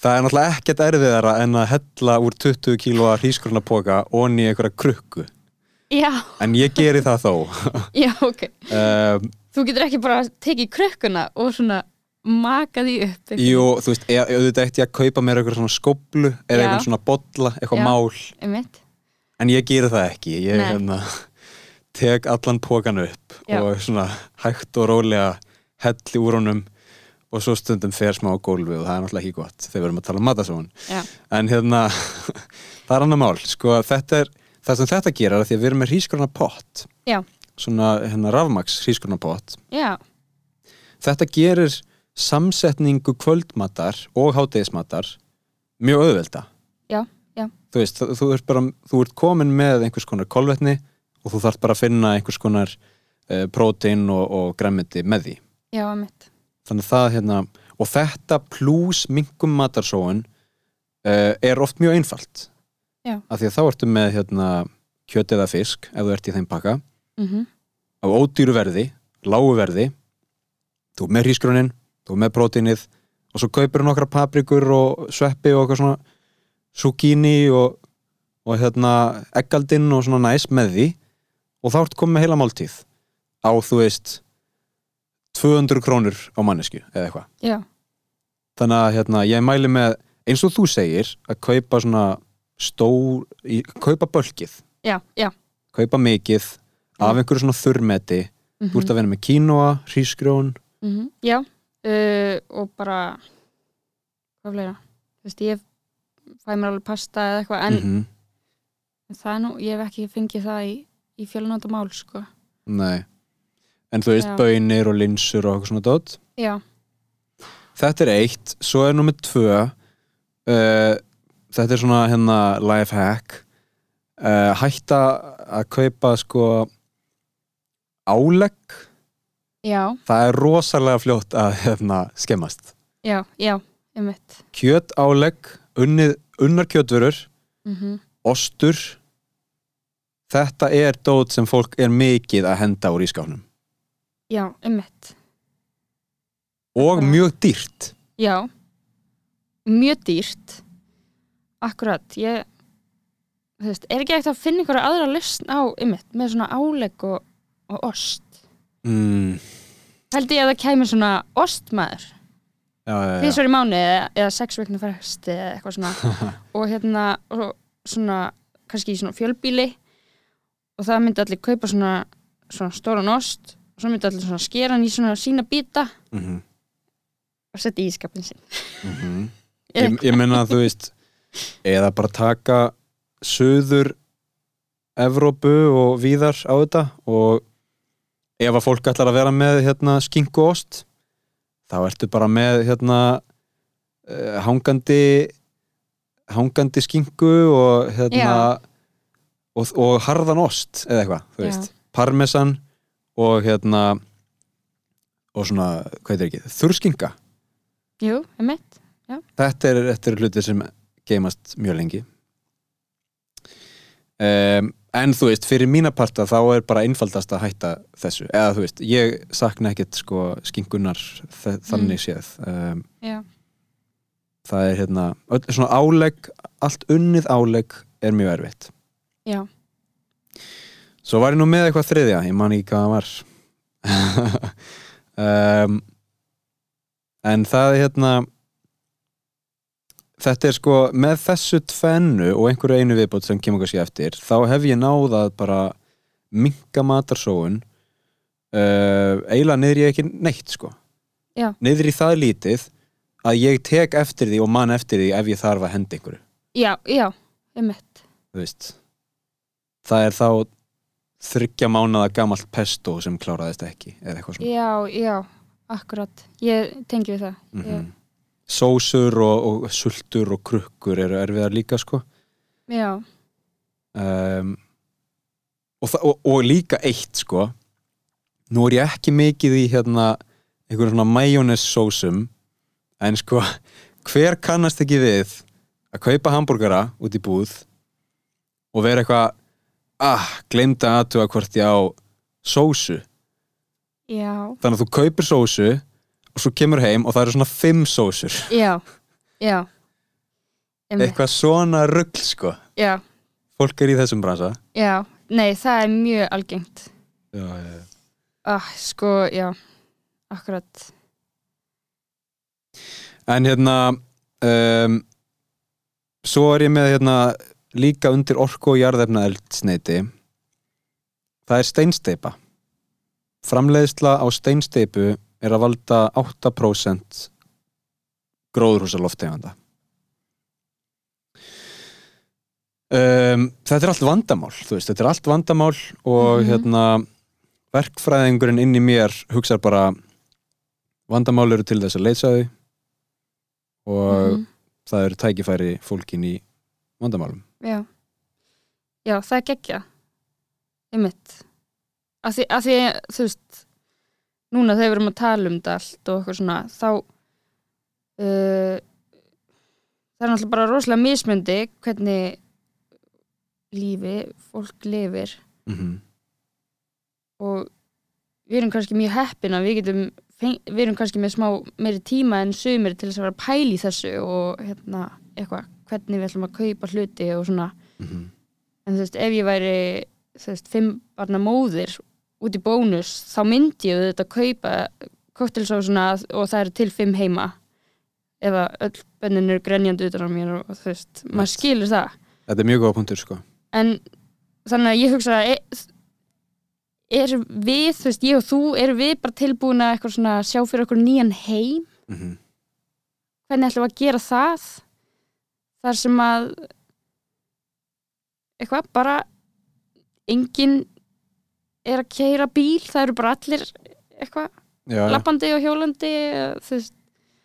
Það er náttúrulega ekkert erfiðara en að hella úr 20 kíló af hrísgrjónapóka onni í einhverja krukku. já, En ég geri það þó. já, ok um, þú getur ekki bara tekið krökkuna og svona maka því upp einhvern- Jú, þú veist, e- auðvitað ég að kaupa mér eitthvað svona skóplu eða eitthvað svona bolla, eitthvað Já. mál. einmitt, en ég geri það ekki. Ég Nei. hérna, tek allan pókan upp Já. og svona hægt og rólega helli úr honum og svo stundum fer smá á gólfi og það er náttúrulega ekki gott þegar við erum að tala um matasón já, en hérna, það er annar mál. Sko, þetta er, það sem þetta gerir er að því að við erum með hrískrona pott. Já. svona hérna rafmaks hrískrona pott. Já, þetta gerir samsetningu kvöldmatar og hátegismatar mjög auðvelda. Já, já. þú veist, þú, þú ert bara þú ert komin með einhvers konar kolvetni og þú þarf bara að finna einhvers konar uh, prótein og, og græmiti með því. Já, einmitt. Þannig að það hérna og þetta pluss minkum matarsóun uh, er oft mjög einfalt. Já. af því að þá ertu með hérna kjöt eða fisk ef þú ert í þeim pakka. Mm á ódýru verði lágu verði þú með hrísgrunin, er með prótínið. Og svo kaupir nokkra paprikur og sveppi og eitthvað svona zucchini og, og hérna eggaldinn og svona næs með því. Og þá ertu komið með heila máltíð á þú veist 200 krónur á mannesku eða eitthvað. Þannig að hérna, ég mæli með eins og þú segir að kaupa svona stór, í, kaupa bölkið. Já, já. Kaupa mikið af einhverju svona þurrmeti. Mm þú ert að vera með kínoa, hrísgrjón. -hmm. Já, uh, og bara hvað fleira? Þú veist, ég fæ mér alveg pasta eða eitthvað, en Mhm. það er nú, ég hef ekki fengið það í, í fjölnóta mál, sko. Nei. En þú veist, bönir og linsur og eitthvað svona dót? Já, Þetta er eitt, svo er nummer tvö uh, Þetta er svona hérna life hack. Uh, Hætta að kaupa sko álegg já, Það er rosalega fljótt að hérna, skemmast. Já, já, Kjöt álegg, unnið, unnar kjötvörur mm Ostur. Þetta er dót sem fólk er mikið að henda úr ískálnum Já, einmitt. Og mjög dýrt. Já, mjög dýrt. Akkurat, ég þú veist, er ekki ekkert að finna einhverja aðra listn á einmitt, með svona álegg og, og ost mm, held ég að það kæmi svona ostmaður. Því svo í mánu eða, eða sex vikna fresti eða eitthvað svona. Og hérna og svona kannski í svona fjölbíli og það myndi allir kaupa svona, svona stóran ost. Og svo myndi allir svona skera hann í svona sína bíta Mm og setja í skapin sinn. -hmm. ég, ég menna að þú veist eða bara taka söður Evrópu og víðar á þetta og ef að fólk ætlar að vera með hérna skinku og ost þá ertu bara með hérna uh, hangandi hangandi skinku og hérna og, og harðan ost eða eitthvað, parmesan og hérna og svona, hvað er ekki, þurrskinka. Jú, einmitt þetta er, þetta er hluti sem geimast mjög lengi. Um, en þú veist fyrir mína parta þá er bara einfaldast að hætta þessu, eða þú veist ég sakna ekkert sko skingunar þannig séð. Um, Já, það er hérna, öll, svona álegg allt unnið álegg er mjög erfitt. Já, svo var ég nú með eitthvað þriðja ég man ekki hvað það var. Um, en það er hérna þetta er sko með þessu tvennu og einhverju einu viðbót sem kemur kannski eftir þá hef ég náð að bara minka matarsóun uh, eiginlega niður ég ekki neitt sko. Já. niður í það lítið að ég tek eftir því og man eftir því ef ég þarf að henda einhverju. Já, já, einmitt. Þú veist það er þá þryggja mánada gamalt pesto sem kláraðist ekki eða eitthvað svona. Já, já, akkurat. Ég tengi við það. Mm ég, sósur og, og sultur og krukkur eru erfiðar líka sko. Já, um, og, og, og líka eitt sko. Nú er ég ekki mikið í hérna einhverjum svona majónes sósum en sko hver kannast ekki við að kaupa hambúrgara út í búð og vera eitthvað ah, glemda aðtuga hvort ég á sósu? Já, þannig að þú kaupir sósu og svo kemur heim og það eru svona fimm sósur. Já Já. Einmitt, eitthvað svona rugl sko. Já, fólk er í þessum bransa já, nei, það er mjög algengt. Já, já, já. ah, Sko, já, akkurat. En hérna um, svo er ég með hérna líka undir orku og jarðefna eldsneiti það er steinsteipa framleiðsla á steinsteipu er að valda 8% gróðurhúsalofteganda um, þetta er allt vandamál veist, þetta er allt vandamál og Mhm. hérna verkfræðingurinn inn í mér hugsar bara vandamál eru til þess að leysa þau og Mhm, það eru tækifæri fólkin í vandamálum. Já, já, það er geggja Einmitt. Af því, af því, þú veist Núna þegar við erum að tala um þetta allt og eitthvað svona, þá uh, það er náttúrulega bara rosalega mismundi hvernig lífi fólk lifir mm -hmm. og við erum kannski mjög heppin að við getum við erum kannski með smá meiri tíma en sumir til þess að vera að pæla í þessu og hérna eitthvað, hvernig við ætlum að kaupa hluti og svona Mhm. en þú veist, ef ég væri þú veist, fimm barna móðir út í bónus, þá myndi ég auðvitað kaupa koktelsósuna og það eru til fimm heima. Ef að öll bönnin eru grenjandi utan á mér og, þú veist, maður skilur það. Þetta er mjög góða punktur sko. En þannig að ég hugsa að e- er við, þú veist, ég og þú erum við bara tilbúin að eitthvað svona sjá fyrir okkur nýjan heim? Mm hvernig ætlum við að gera það? Þar sem að eitthvað bara enginn er að keira bíl, það eru bara allir eitthvað, lappandi og hjólandi þú veist,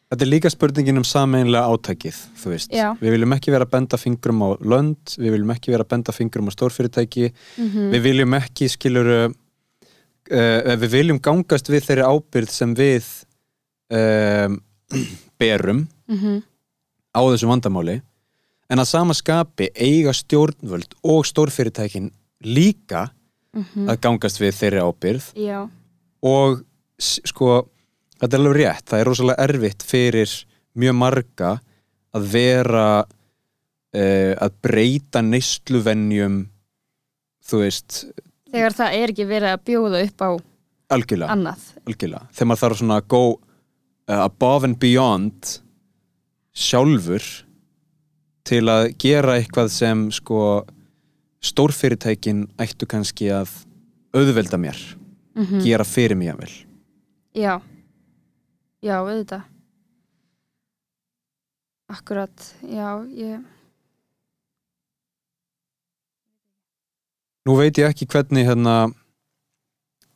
Þetta er líka spurningin um sameinlega átækið þú veist, Já. við viljum ekki vera að benda fingrum á lönd, við viljum ekki vera að benda fingrum á stórfyrirtæki, mm við viljum ekki skilur uh, við viljum gangast við þeirri ábyrð sem við um, berum mhm, á þessu vandamáli. En að sama skapi eiga stjórnvöld og stórfyrirtækin líka mhm, að gangast við þeirri ábyrð já, og sko þetta er alveg rétt, það er rosalega erfitt fyrir mjög marga að vera uh, að breyta neysluvenjum þú veist, þegar það er ekki verið að bjóða upp á algjörlega, annað. Algjörlega. þegar maður þarf svona að go uh, above and beyond sjálfur til að gera eitthvað sem sko stórfyrirtækin ættu kannski að auðvelda mér, mm gera fyrir mig jafnvel. Já. Já, auðvitað. Akkurat, já, ég Nú veit ég ekki hvernig hérna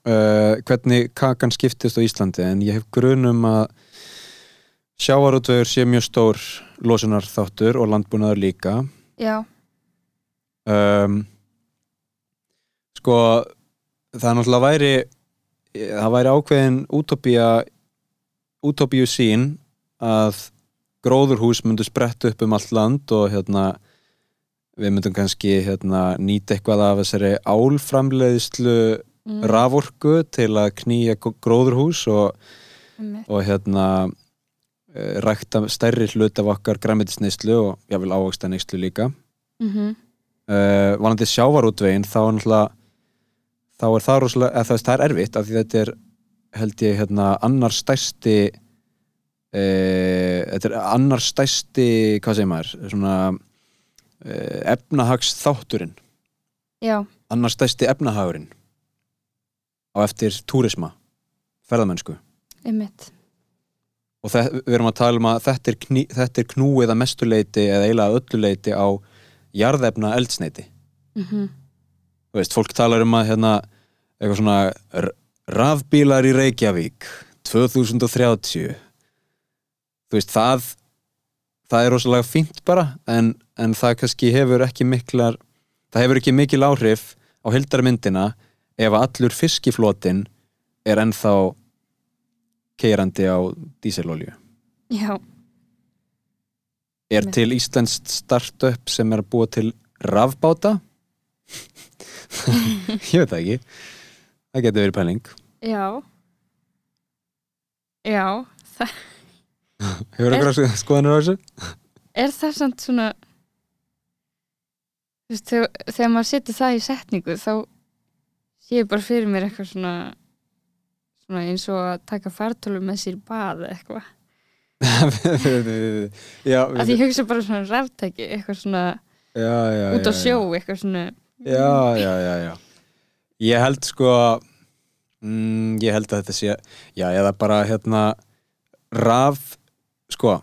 uh, hvernig kakan skiptist á Íslandi en ég hef grunum að sjávarútvegur sé mjög stór losunar þáttur og landbúnaður líka. Já, um, sko það er náttúrulega væri það væri ákveðin útópía útópíu sín að gróðurhús myndu sprett upp um allt land og hérna við myndum kannski hérna, nýta eitthvað af þessari álframleiðslu mm, raforku til að knýja gróðurhús og, einmitt. og hérna eh, rækta stærri hlut af okkar græmitisneyslu og jáfnvel ávöxta neyslu líka. Mhm, uh, vanandi sjávarútvegin þá er náttúrulega þá er það rosalega, eða það, það er erfitt af því þetta er held ég hérna annar stærsti uh, þetta er annar stærsti hvað segir maður svona uh, efnahags þátturinn já, annar stærsti efnahagurinn á eftir túrisma ferðamennsku. Einmitt. Og þe- við erum að tala um að þetta er, kní, þetta er knúið að mestuleiti eða eiginlega ölluleiti á jarðefna eldsneiti mhm, þú veist, fólk talar um að hérna, eitthvað svona rafbílar í Reykjavík 2030 þú veist, það það er rosalega fínt bara en, en það kannski hefur ekki miklar það hefur ekki mikil áhrif á hildarmyndina ef allur fiskiflotin er ennþá keirandi á díselolju já, er Einmitt. til íslenskt startup sem er að búa til rafbáta? Ég veit það ekki. Það getur verið pæling. Já. Já, það hefur eitthvað skoðanir á þessu? er það samt svona þú veist, þegar, þegar maður setur það í setningu þá sé ég bara fyrir mér eitthvað svona svona eins og að taka fartölu með sér bað eitthvað já, að því ég hugsa bara svona ráftæki eitthvað svona já, já, út á sjó eitthvað svona já, já, já, ég held sko mm, ég held að þetta sé já, eða bara hérna raf, sko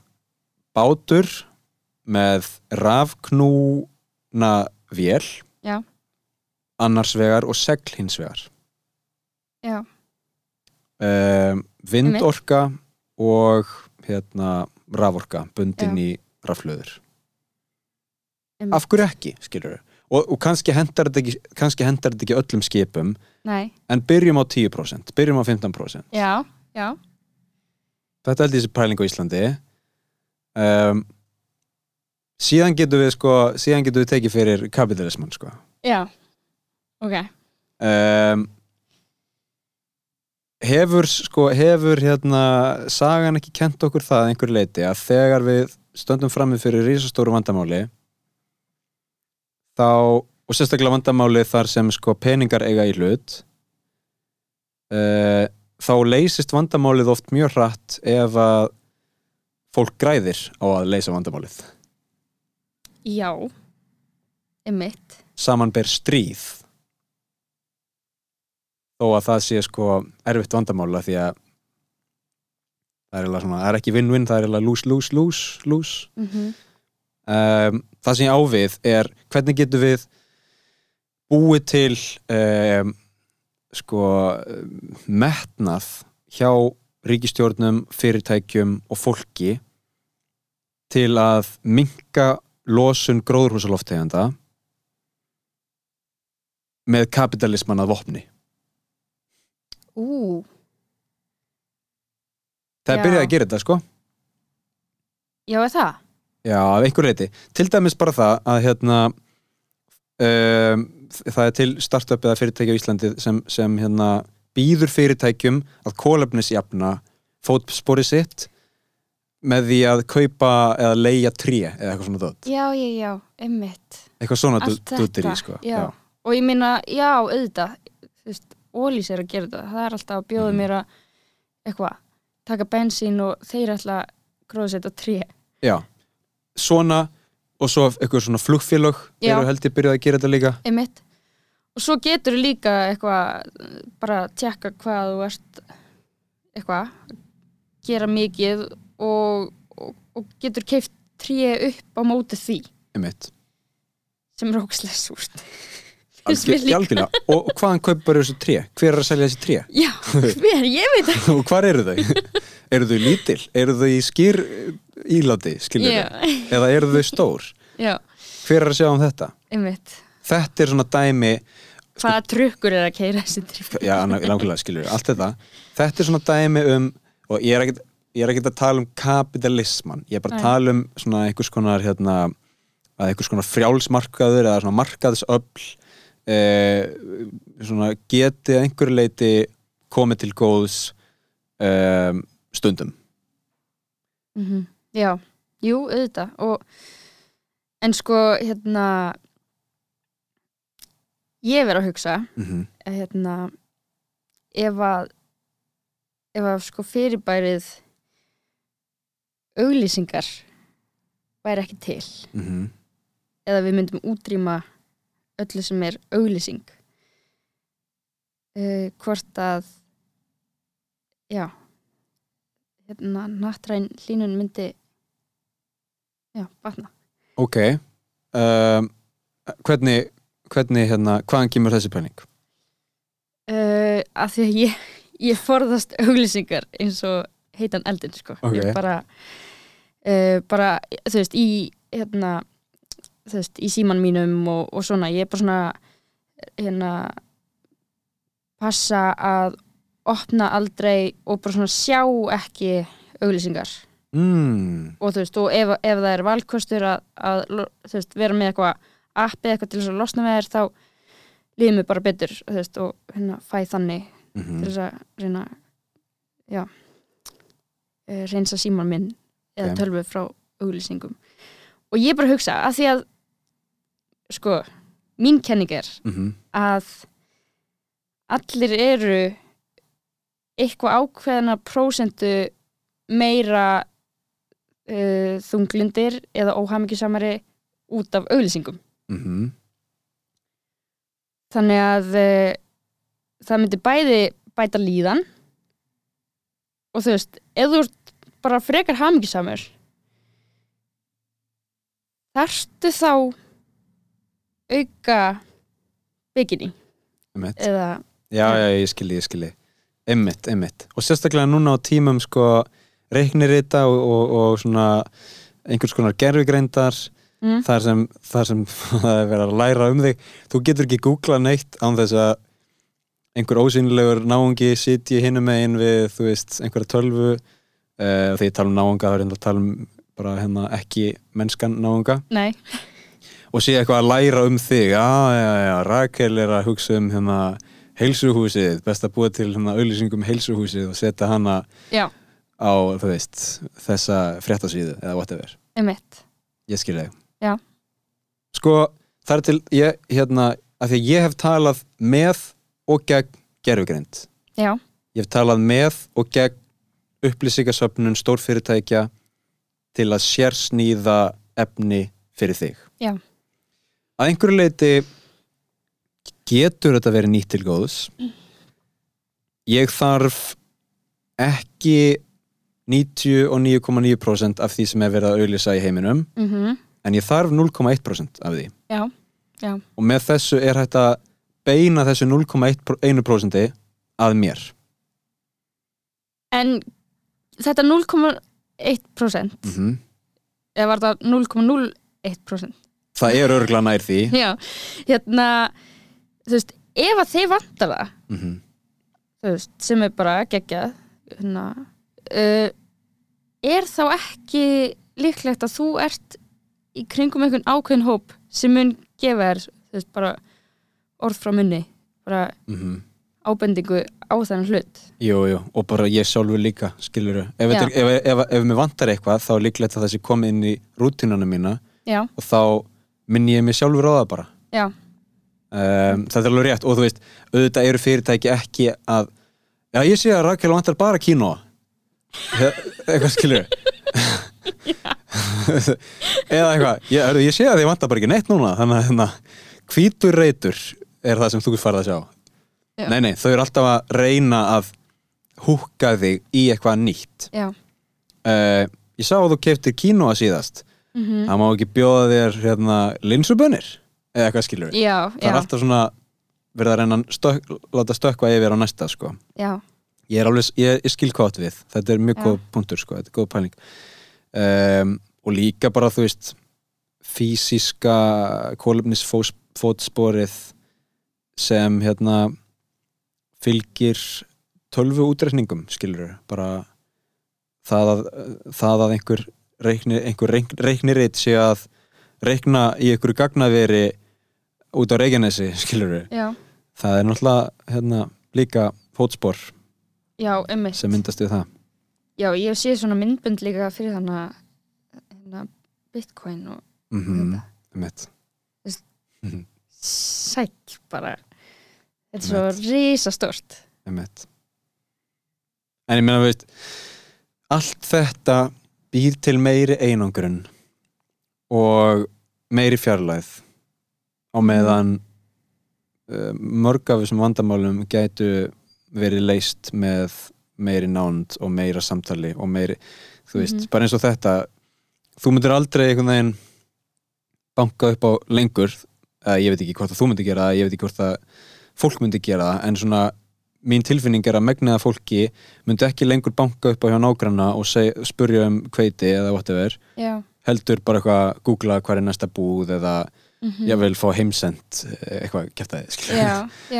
bátur með rafknúna vél. Annars vegar og segl hins vegar. Já, um, vindorka og hérna raforka bundin Já. í raflöður einmitt. af hverju ekki, skilur og, og kannski hendar þetta ekki, kannski hendar þetta ekki öllum skipum nei, en byrjum á 10%, byrjum á 15% já, já. Þetta held ég þessi pæling á Íslandi. Um, síðan getum við sko síðan getum við tekið fyrir kapitalisman sko. Já, ok. Um, hefur sko, hefur hérna sagan ekki kent okkur það að einhver leiti að þegar við stöndum frammi fyrir risastóru vandamáli þá og sérstaklega vandamáli þar sem sko peningar eiga í hlut uh, þá leysist vandamálið oft mjög hratt ef að fólk græðir á að leysa vandamálið. Já, einmitt. Saman ber stríð þó að það sé sko erfitt vandamála því að það er, svona, það er ekki win-win, það er lose, lose, lose, lose mm -hmm. um, það sem ég á við er hvernig getum við búið til um, sko metnað hjá ríkistjórnum, fyrirtækjum og fólki til að minka losun gróðurhúsalofteganda með kapitalisman að vopni Ú, það er Já. byrjað að gera þetta sko já er það? Já, af einhver leiti. Til dæmis bara það að hérna um, það er til startup eða fyrirtæki á Íslandi sem, sem hérna býður fyrirtækjum að kólefnisjafna fótspori sitt með því að kaupa eða leigja tré eða eitthvað svona dótt. Já, já, já, einmitt Eitthvað svona Allt dúttir í þetta, sko. já. Og ég minna, já, auðvitað Þú veist, Ólís er að gera þetta Það er alltaf að bjóða Mhm. mér að eitthvað, taka bensín og þeir ætla að gróðsetta tré já. Svona og svo eitthvað svona flugfélög Já. eru held ég byrjað að gera þetta líka. einmitt og svo getur líka eitthvað bara tjekka hvað þú ert eitthvað gera mikið og, og, og getur keift tré upp á móti því Einmitt. sem er ókslega súrt Algjörlega. Og, hvaðan kaupar þessu tré? Hver er að selja þessi tré? Já, hver, ég veit ekki og hvar eru þau? eru þau lítil? Eru þau í skýr íláti, skiljur Já, Eða eru þau stór? já, Hver er að sjá um þetta? einmitt Þetta er svona dæmi Hvaða trukkur er að keira þessi tré Já, langlega skiljur, allt þetta Þetta er svona dæmi um og ég er ekkert ég er ekkert að tala um kapitalisman ég er bara að tala um svona einhvers konar hérna, að einhvers konar frjálsmarkaður eða svona markaðsöfl eh, svona geti að einhverju leiti komið til góðs um, stundum. Mm Já, jú, auðvitað. Og en sko, hérna ég verið að hugsa mm að hérna ef að ef að sko fyrirbærið auglýsingar væri ekki til -hmm. eða við myndum útrýma öllu sem er auglýsing uh, hvort að já hérna nattræn hlínun myndi já, batna Ok um, hvernig, hvernig hérna, hvaðan kemur þessi pæling? uh, af því að ég, ég forðast auglýsingar eins og heitan eldin sko. Ok. ég bara uh, bara, þú veist, í hérna, þú veist, í síman mínum og, og svona, ég er bara svona hérna passa að opna aldrei og bara svona sjá ekki auglýsingar. Mm, og þú veist, og ef, ef það er valkostur að, að þú veist, vera með eitthvað appi eitthvað til þess að losna með þér þá líður mér bara betur þú veist, og hérna fæ þannig mm til þess að reyna já eh, reynsa síman minn eða Ok. tölvu frá auglýsingum. Og ég bara hugsa að því að sko, mín kenning er -hmm. að allir eru eitthvað ákveðna prósentu meira uh, þunglindir eða óhamingjusamari út af auglýsingum Mm þannig að uh, það myndi bæði bæta líðan og þú veist, ef þú ert bara frekar hamingjusamur þarftu þá auka bygginni eða Já, já, ég skilji, ég skilji. Einmitt, einmitt. Og sérstaklega núna á tímum sko reiknirita og, og, og svona einhvers konar gerfigreindar mm, þar sem, það er verið að læra um þig. Þú getur ekki googlað neitt án þess að einhver ósýnilegur náungi sitji hinum megin við þú veist, einhverja tölvu. Uh, þegar ég tala um náunga þá er ég að tala um bara hérna ekki mennskan náunga. Nei, og sé eitthvað að læra um þig. Já, já, já, Rakel er að hugsa um hérna heilsuhúsið, best að búa til hérna auðlýsingum heilsuhúsið og setja hana Já, á, veist, þessa fréttasíðu eða whatever, einmitt. Ég skil þig. Sko, það er til, ég, hérna af því að ég hef talað með og gegn gerfugrind ég hef talað með og gegn upplýsingasöfnun stórfyrirtækja til að sérsnýða efni fyrir þig. Já, að einhverju leiti getur þetta verið nýtt til góðs. Ég þarf ekki 99,9% af því sem er verið að auðlýsa í heiminum mhm, en ég þarf 0,1% af því. Já, já. Og með þessu er hægt að beina þessu 0,1% að mér. En þetta 0,1% mm eða var það 0,01% það er örgla nær því. Já, hérna þú veist, ef að þið vantar það mm þú veist, sem er bara geggjað hérna, uh, er þá ekki líklegt að þú ert í kringum einhvern ákveðin hóp sem mun gefa þér þú veist, bara orð frá munni bara -hmm. ábendingu á þennan hlut? Jú, jú, og bara ég sjálfur líka, skilur ef, ef, ef, ef mér vantar eitthvað þá er líklegt að það sé komið inn í rútinuna mína Já, og þá minn ég mig sjálfur á það bara. Já, um, það er alveg rétt. Og þú veist, auðvitað eru fyrirtæki ekki að já, ég sé að Rakel vantar bara kínoa He- eitthvað skilur eða eitthvað. Ég, ég sé að þið vantar bara ekki neitt núna. Þannig að hérna, hvítur reytur er það sem þú farið að sjá. Já. nei, nei, þau eru alltaf að reyna að húka þig í eitthvað nýtt. Já. Uh, ég sá að þú keftir kínoa síðast mm það má ekki bjóða þér hérna, linsubönir eða eitthvað skilur Já, það já, er alltaf svona verið að reyna stök, láta stökkva yfir á næsta sko. ég er alveg, ég, ég skil átt við. Þetta er mjög góð punktur sko, þetta er góð pæling. Um, og líka bara þú veist fysiska kólefnisfótsporið sem hérna fylgir tölvu útreikningum skilur bara það að, það að einhver reikni, einhver reik, reikniritt sé að reikna í einhverju gagnaveri út á Reykjanesi skilur já, það er náttúrulega hérna, líka fótspor já, sem myndast við það. Já, ég sé svona myndbund líka fyrir þannig að hérna, Bitcoin og mm -hmm. Þetta. sæll bara. Þetta er svo risastórt. En ég meina veist allt þetta býr til meiri einangrun og meiri fjarlæð á meðan uh, mörg af þessum vandamálum gætu verið leist með meiri nánd og meira samtali og meiri, þú veist, Mhm. bara eins og þetta þú myndir aldrei einhvern veginn banka upp á lengur eða ég veit ekki hvort að þú myndir gera það ég veit ekki hvort að fólk myndi gera það en svona mín tilfinning er að megniða fólki myndi ekki lengur banka upp á hjá nágranna og seg, spurja um kveiti eða whatever Já, heldur bara eitthvað googla hvað er næsta búð eða mm ég vil fá heimsend eh, eitthvað kæftæði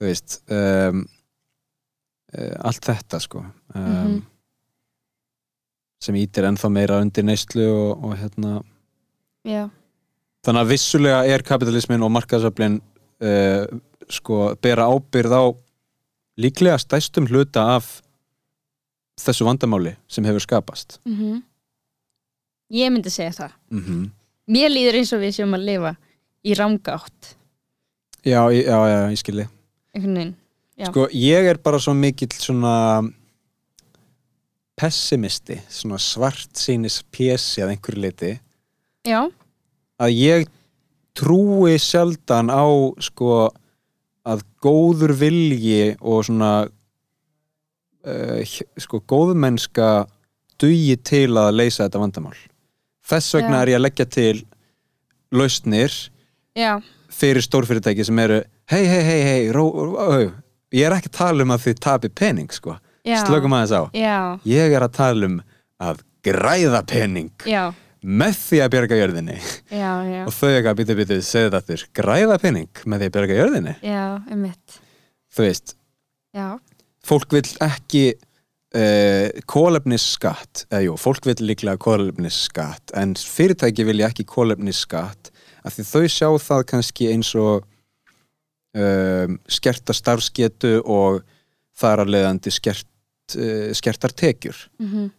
þú veist um, allt þetta sko um, Mhm. sem ítir ennþá meira undir neyslu og, og hérna. Já, þannig að vissulega er kapitalismin og markaðsöflin uh, sko bera ábyrð á líklega stæstum hluta af þessu vandamáli sem hefur skapast. Mm Ég myndi segja það. Mm -hmm. Mér líður eins og við séum að lifa í ramgátt já, ég- já, já, ég skilji. Já. sko ég er bara svo mikill svona pessimisti svona svart sínis pési að einhverju leiti Já, að ég trúi sjaldan á sko góður vilji og svona uh, sko góðmennska dugi til að leysa þetta vandamál. Þess vegna Já. er ég að leggja til lausnir já, fyrir stórfyrirtæki sem eru hei, hei, hei, hei, ég er ekki að tala um að þið tapi pening sko, slökum aðeins á. Ég er að tala um að græða pening. Já, með því að bjarga jörðinni. Já, já. Og þau eitthvað býtu býtu segðu þetta aftur græða pening með því að bjarga jörðinni. Já, um mitt þú veist, Já, fólk vill ekki uh, kólefnisskatt eða jú, fólk vill líklega kólefnisskatt en fyrirtæki vilja ekki kólefnisskatt af því þau sjá það kannski eins og um, skerta starfsgetu og þar að leiðandi skert, uh, skertar tekjur. Mhm,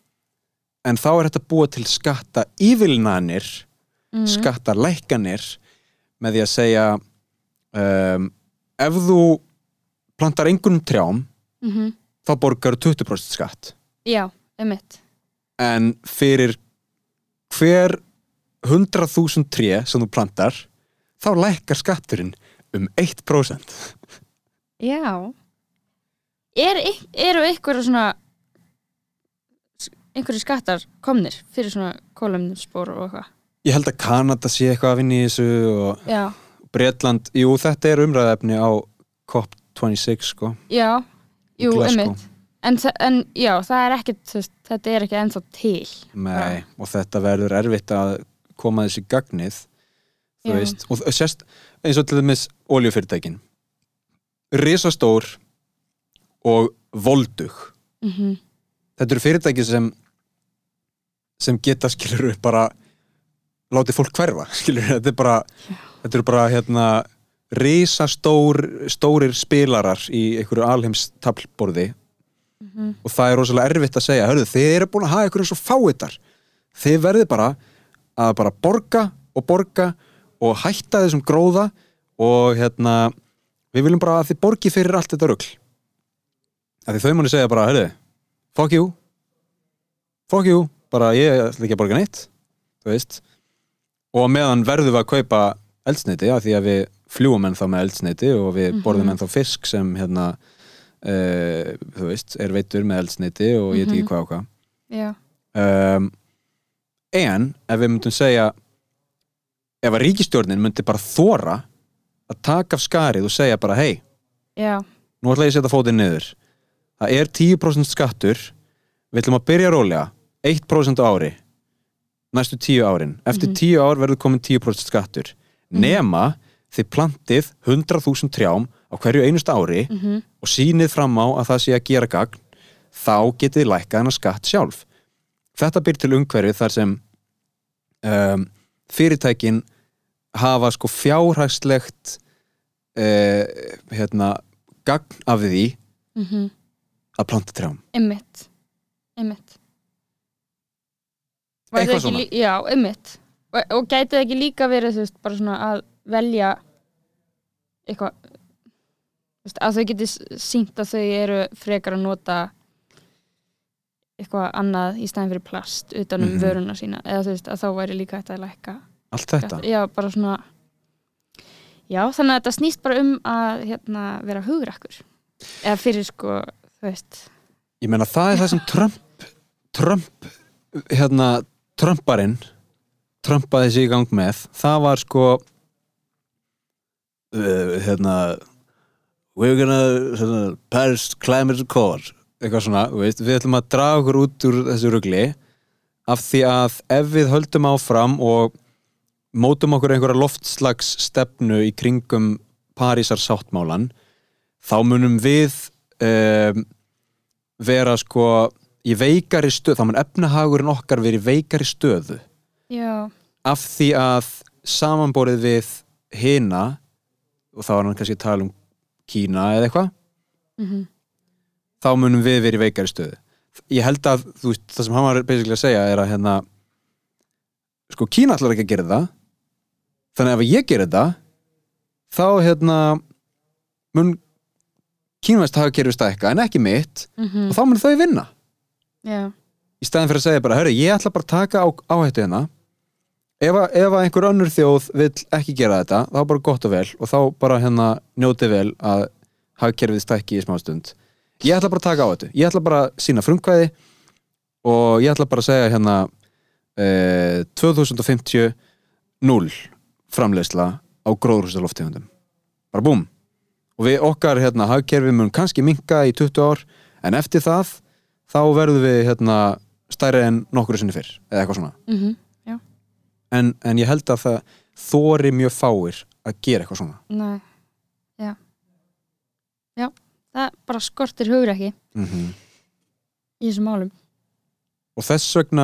en þá er þetta búa til skatta ívilnanir mhm, skatta lækkanir með því að segja um, ef þú plantar einhvern trjám mhm. þá borgar 20% skatt. Já, einmitt. En fyrir hver 100.000 tré sem þú plantar þá lækkar skatturinn um 1% Já. Er, Eru einhverju svona einhverju skattar komnir fyrir svona kólumspor og eitthvað? Ég held að Kanada sé eitthvað að vinna í þessu og Já, Bretland, jú þetta er umræðefni á COP26 sko. Já, jú, einmitt. En, en já, það er ekkert þetta er ekki ennþá til. Nei, og þetta verður erfitt að koma þessi gagnið þú Já. veist, og sérst eins og til dæmis oljufyrirtækin risastór og voldug. Mm þetta eru fyrirtæki sem sem geta skilur bara látið fólk hverfa skilur, þetta er bara þetta eru bara hérna risastór stórir spilarar í einhverju alheims tablborði Mhm. og það er rosalega erfitt að segja hörðu, þið eru búin að hafa eins og fáitar þið verðið bara að bara borga og borga og hætta þessum gróða og hérna við viljum bara að þið borgi fyrir allt þetta rugl. Að því þau múni segja bara hörðu, fuck you. Fuck you, bara ég ætla ekki að borga neitt þú veist. Og á meðan verðum við að kaupa eldsneiti af því að við fljúum ennþá með eldsneiti og við Mhm. borðum ennþá fisk sem hérna uh, þú veist, er veitur með eldsneiti og ég veit ekki Mhm. hvað og hvað. Já, um, en ef við myndum segja ef að ríkistjórnin myndi bara þóra að taka af skarið og segja bara hei, já, nú ætla ég að setja fótinn niður. Það er 10% skattur. Við ætlum að byrja rólega 1% á ári næstu 10 árin. Eftir Mhm. 10 ár verður komin 10% skattur. Nema þið plantið 100.000 trjám á hverju einustu ári mhm, og sýnið fram á að það sé að gera gagn þá getið þið lækkað hennar skatt sjálf. Þetta byr til umhverfið þar sem um, fyrirtækin hafa sko fjárhagslegt uh, hérna gagn af því mhm. að planta trjám. Það Eitthvað svona. lí- Já, einmitt. Og, og gæti það ekki líka verið þú veist, bara svona að velja eitthvað að þau geti sínt að þau eru frekar að nota eitthvað annað í stæðin fyrir plast utan um Mhm. vöruna sína. Eða þú veist að þá væri líka hægt að lækka allt þetta? Já, bara svona Já, þannig að þetta snýst bara um að hérna, vera hugrakkur eða fyrir sko, þú veist. Ég meina það er það sem Trump Trump hérna Trumparinn Trumpaði sig í gang með það var sko uh, hérna we're gonna hérna, Paris Climate Accord eitthvað svona, veist, við ætlum að draga okkur út úr þessu rugli af því að ef við höldum áfram og mótum okkur einhverja loftslags stefnu í kringum Parísar sáttmálan þá munum við um, vera sko í veikari stöð, þá mun efnahagurinn okkar verið veikari stöðu. Já, af því að samanborið við hina og þá er hann kannski að tala um Kína eða eitthvað mhm. þá munum við verið í veikari stöðu. Ég held að þú veist, það sem hann var basically að segja er að hérna sko Kína ætlar ekki að gera það. Þannig að ef ég gerir þetta þá hérna mun kínvæst hafa kerfið stækka en ekki mitt mhm, og þá mun þau vinna Já, í staðin fyrir að segja bara, hörru, ég ætla bara að taka á, áhættu hérna ef, að- ef að einhver önnur þjóð vill ekki gera þetta þá bara gott og vel og þá bara hérna njóti vel að hagkerfið stækki í smá stund ég ætla bara að taka á þetta, ég ætla bara að sína frumkvæði og ég ætla bara að segja hérna eh, 2050 0 framleiðsla á gróðrúsaloftegundum bara búm. Og við okkar hérna hagkerfið mun kannski minka í 20 ár en eftir það þá verðum við hérna stærri en nokkru sinni fyrr eða eitthvað svona. Mhm, en, en ég held að það þóri mjög fáir að gera eitthvað svona. Næ Já. Já, það bara skortir hugrekki mm í þessum málum. Og þess vegna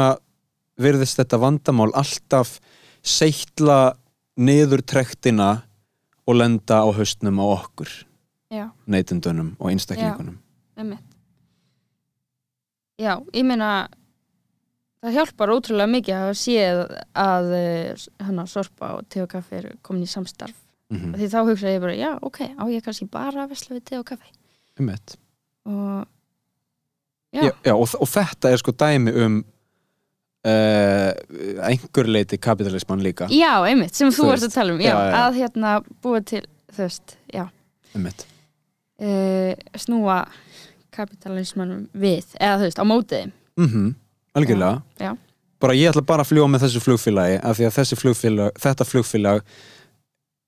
virðist þetta vandamál alltaf seittla niður trektina og lenda á haustnum á okkur. Já, neytundunum og einstaklingunum. Einmitt já, ég meina það hjálpar ótrúlega mikið að séð að hann að sorpa og te og kaffi er komin í samstarf. Mm því þá hugsa ég bara, já, ok, á ég kannski bara að vesla við te og kaffi? Einmitt. og já, já, og, og þetta er sko dæmi um uh, einhver leiti kapitalisman líka. Já, einmitt, sem þú, veist, að tala um já, já, já. að hérna búa til veist, já. Einmitt. uh, snúa kapitalismanum við, eða þú veist, á mótið mm algjörlega. Já, bara ég ætla bara að fljúa með þessu flugfélagi af því að þessi flugfélag, þetta flugfélag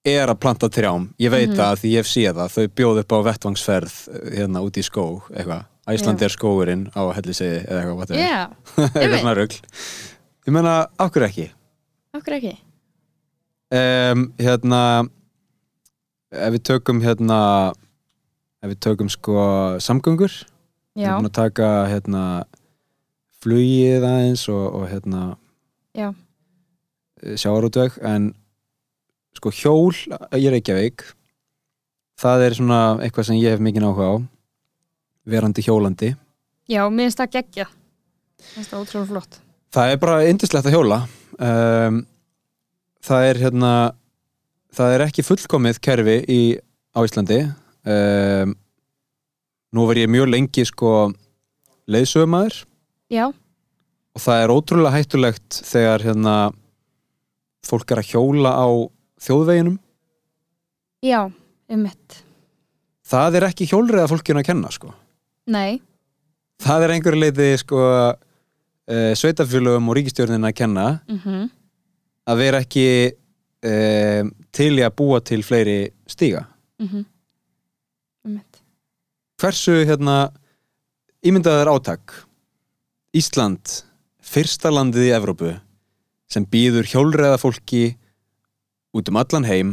er að planta trjám. Ég veit Mhm. það því ég séð það. Þau bjóð upp á vettvangsferð hérna út í skóg eitthvað, Æsland Já. er skógurinn á helliseiði eða eitthvað whatever. já, eitthvað einmitt. svona rugl. Ég menna, okkur ekki? Okkur ekki? Um, hérna ef við tökum hérna ef við tökum sko samgöngur við erum búin að taka hérna flugið aðeins og, og hérna Já. sjáarútveg en sko hjól í Reykjavík það er svona eitthvað sem ég hef mikið áhuga á verandi hjólandi. Já, mér finnst það geggja mér finnst það ótrúlega flott. Það er bara indislegt að hjóla. Um, það er hérna það er ekki fullkomið kerfi í, á Íslandi um, nú var ég mjög lengi sko leiðsögumæður já, og það er ótrúlega hættulegt þegar hérna fólk er að hjóla á þjóðveginum. Já, einmitt. Það er ekki hjólriða fólkinu að kenna sko. Nei, það er einhverju leiti sko uh, sveitafélögum og ríkistjórnin að kenna. Mhm. Að vera ekki uh, til í að búa til fleiri stíga mhm. einmitt hversu hérna ímyndaður átak? Ísland fyrsta landið í Evrópu sem býður hjólreða fólki út um allan heim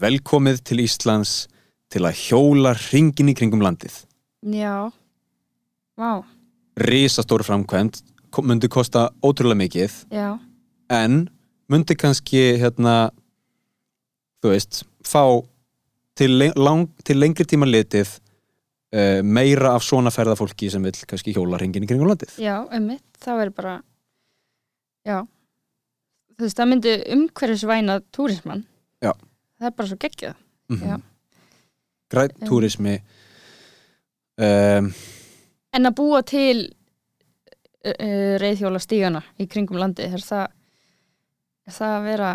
velkomið til Íslands til að hjóla hringin í kringum landið. Já, vá, risastór framkvæmt kom- myndi kosta ótrúlega mikið. Já, en myndi kannski hérna þú veist, fá til, lang, til lengri tíma litið uh, meira af svona ferðafólki sem vil kannski hjóla hringin í kringum landið. Já, einmitt. Það verður bara já. Þú veist, það myndi umhverfisvæna túrismann. Já. það er bara svo geggjað. Mm græn Um. túrismi um, en að búa til uh, uh, reyðhjóla stígana í kringum landi er það er það að vera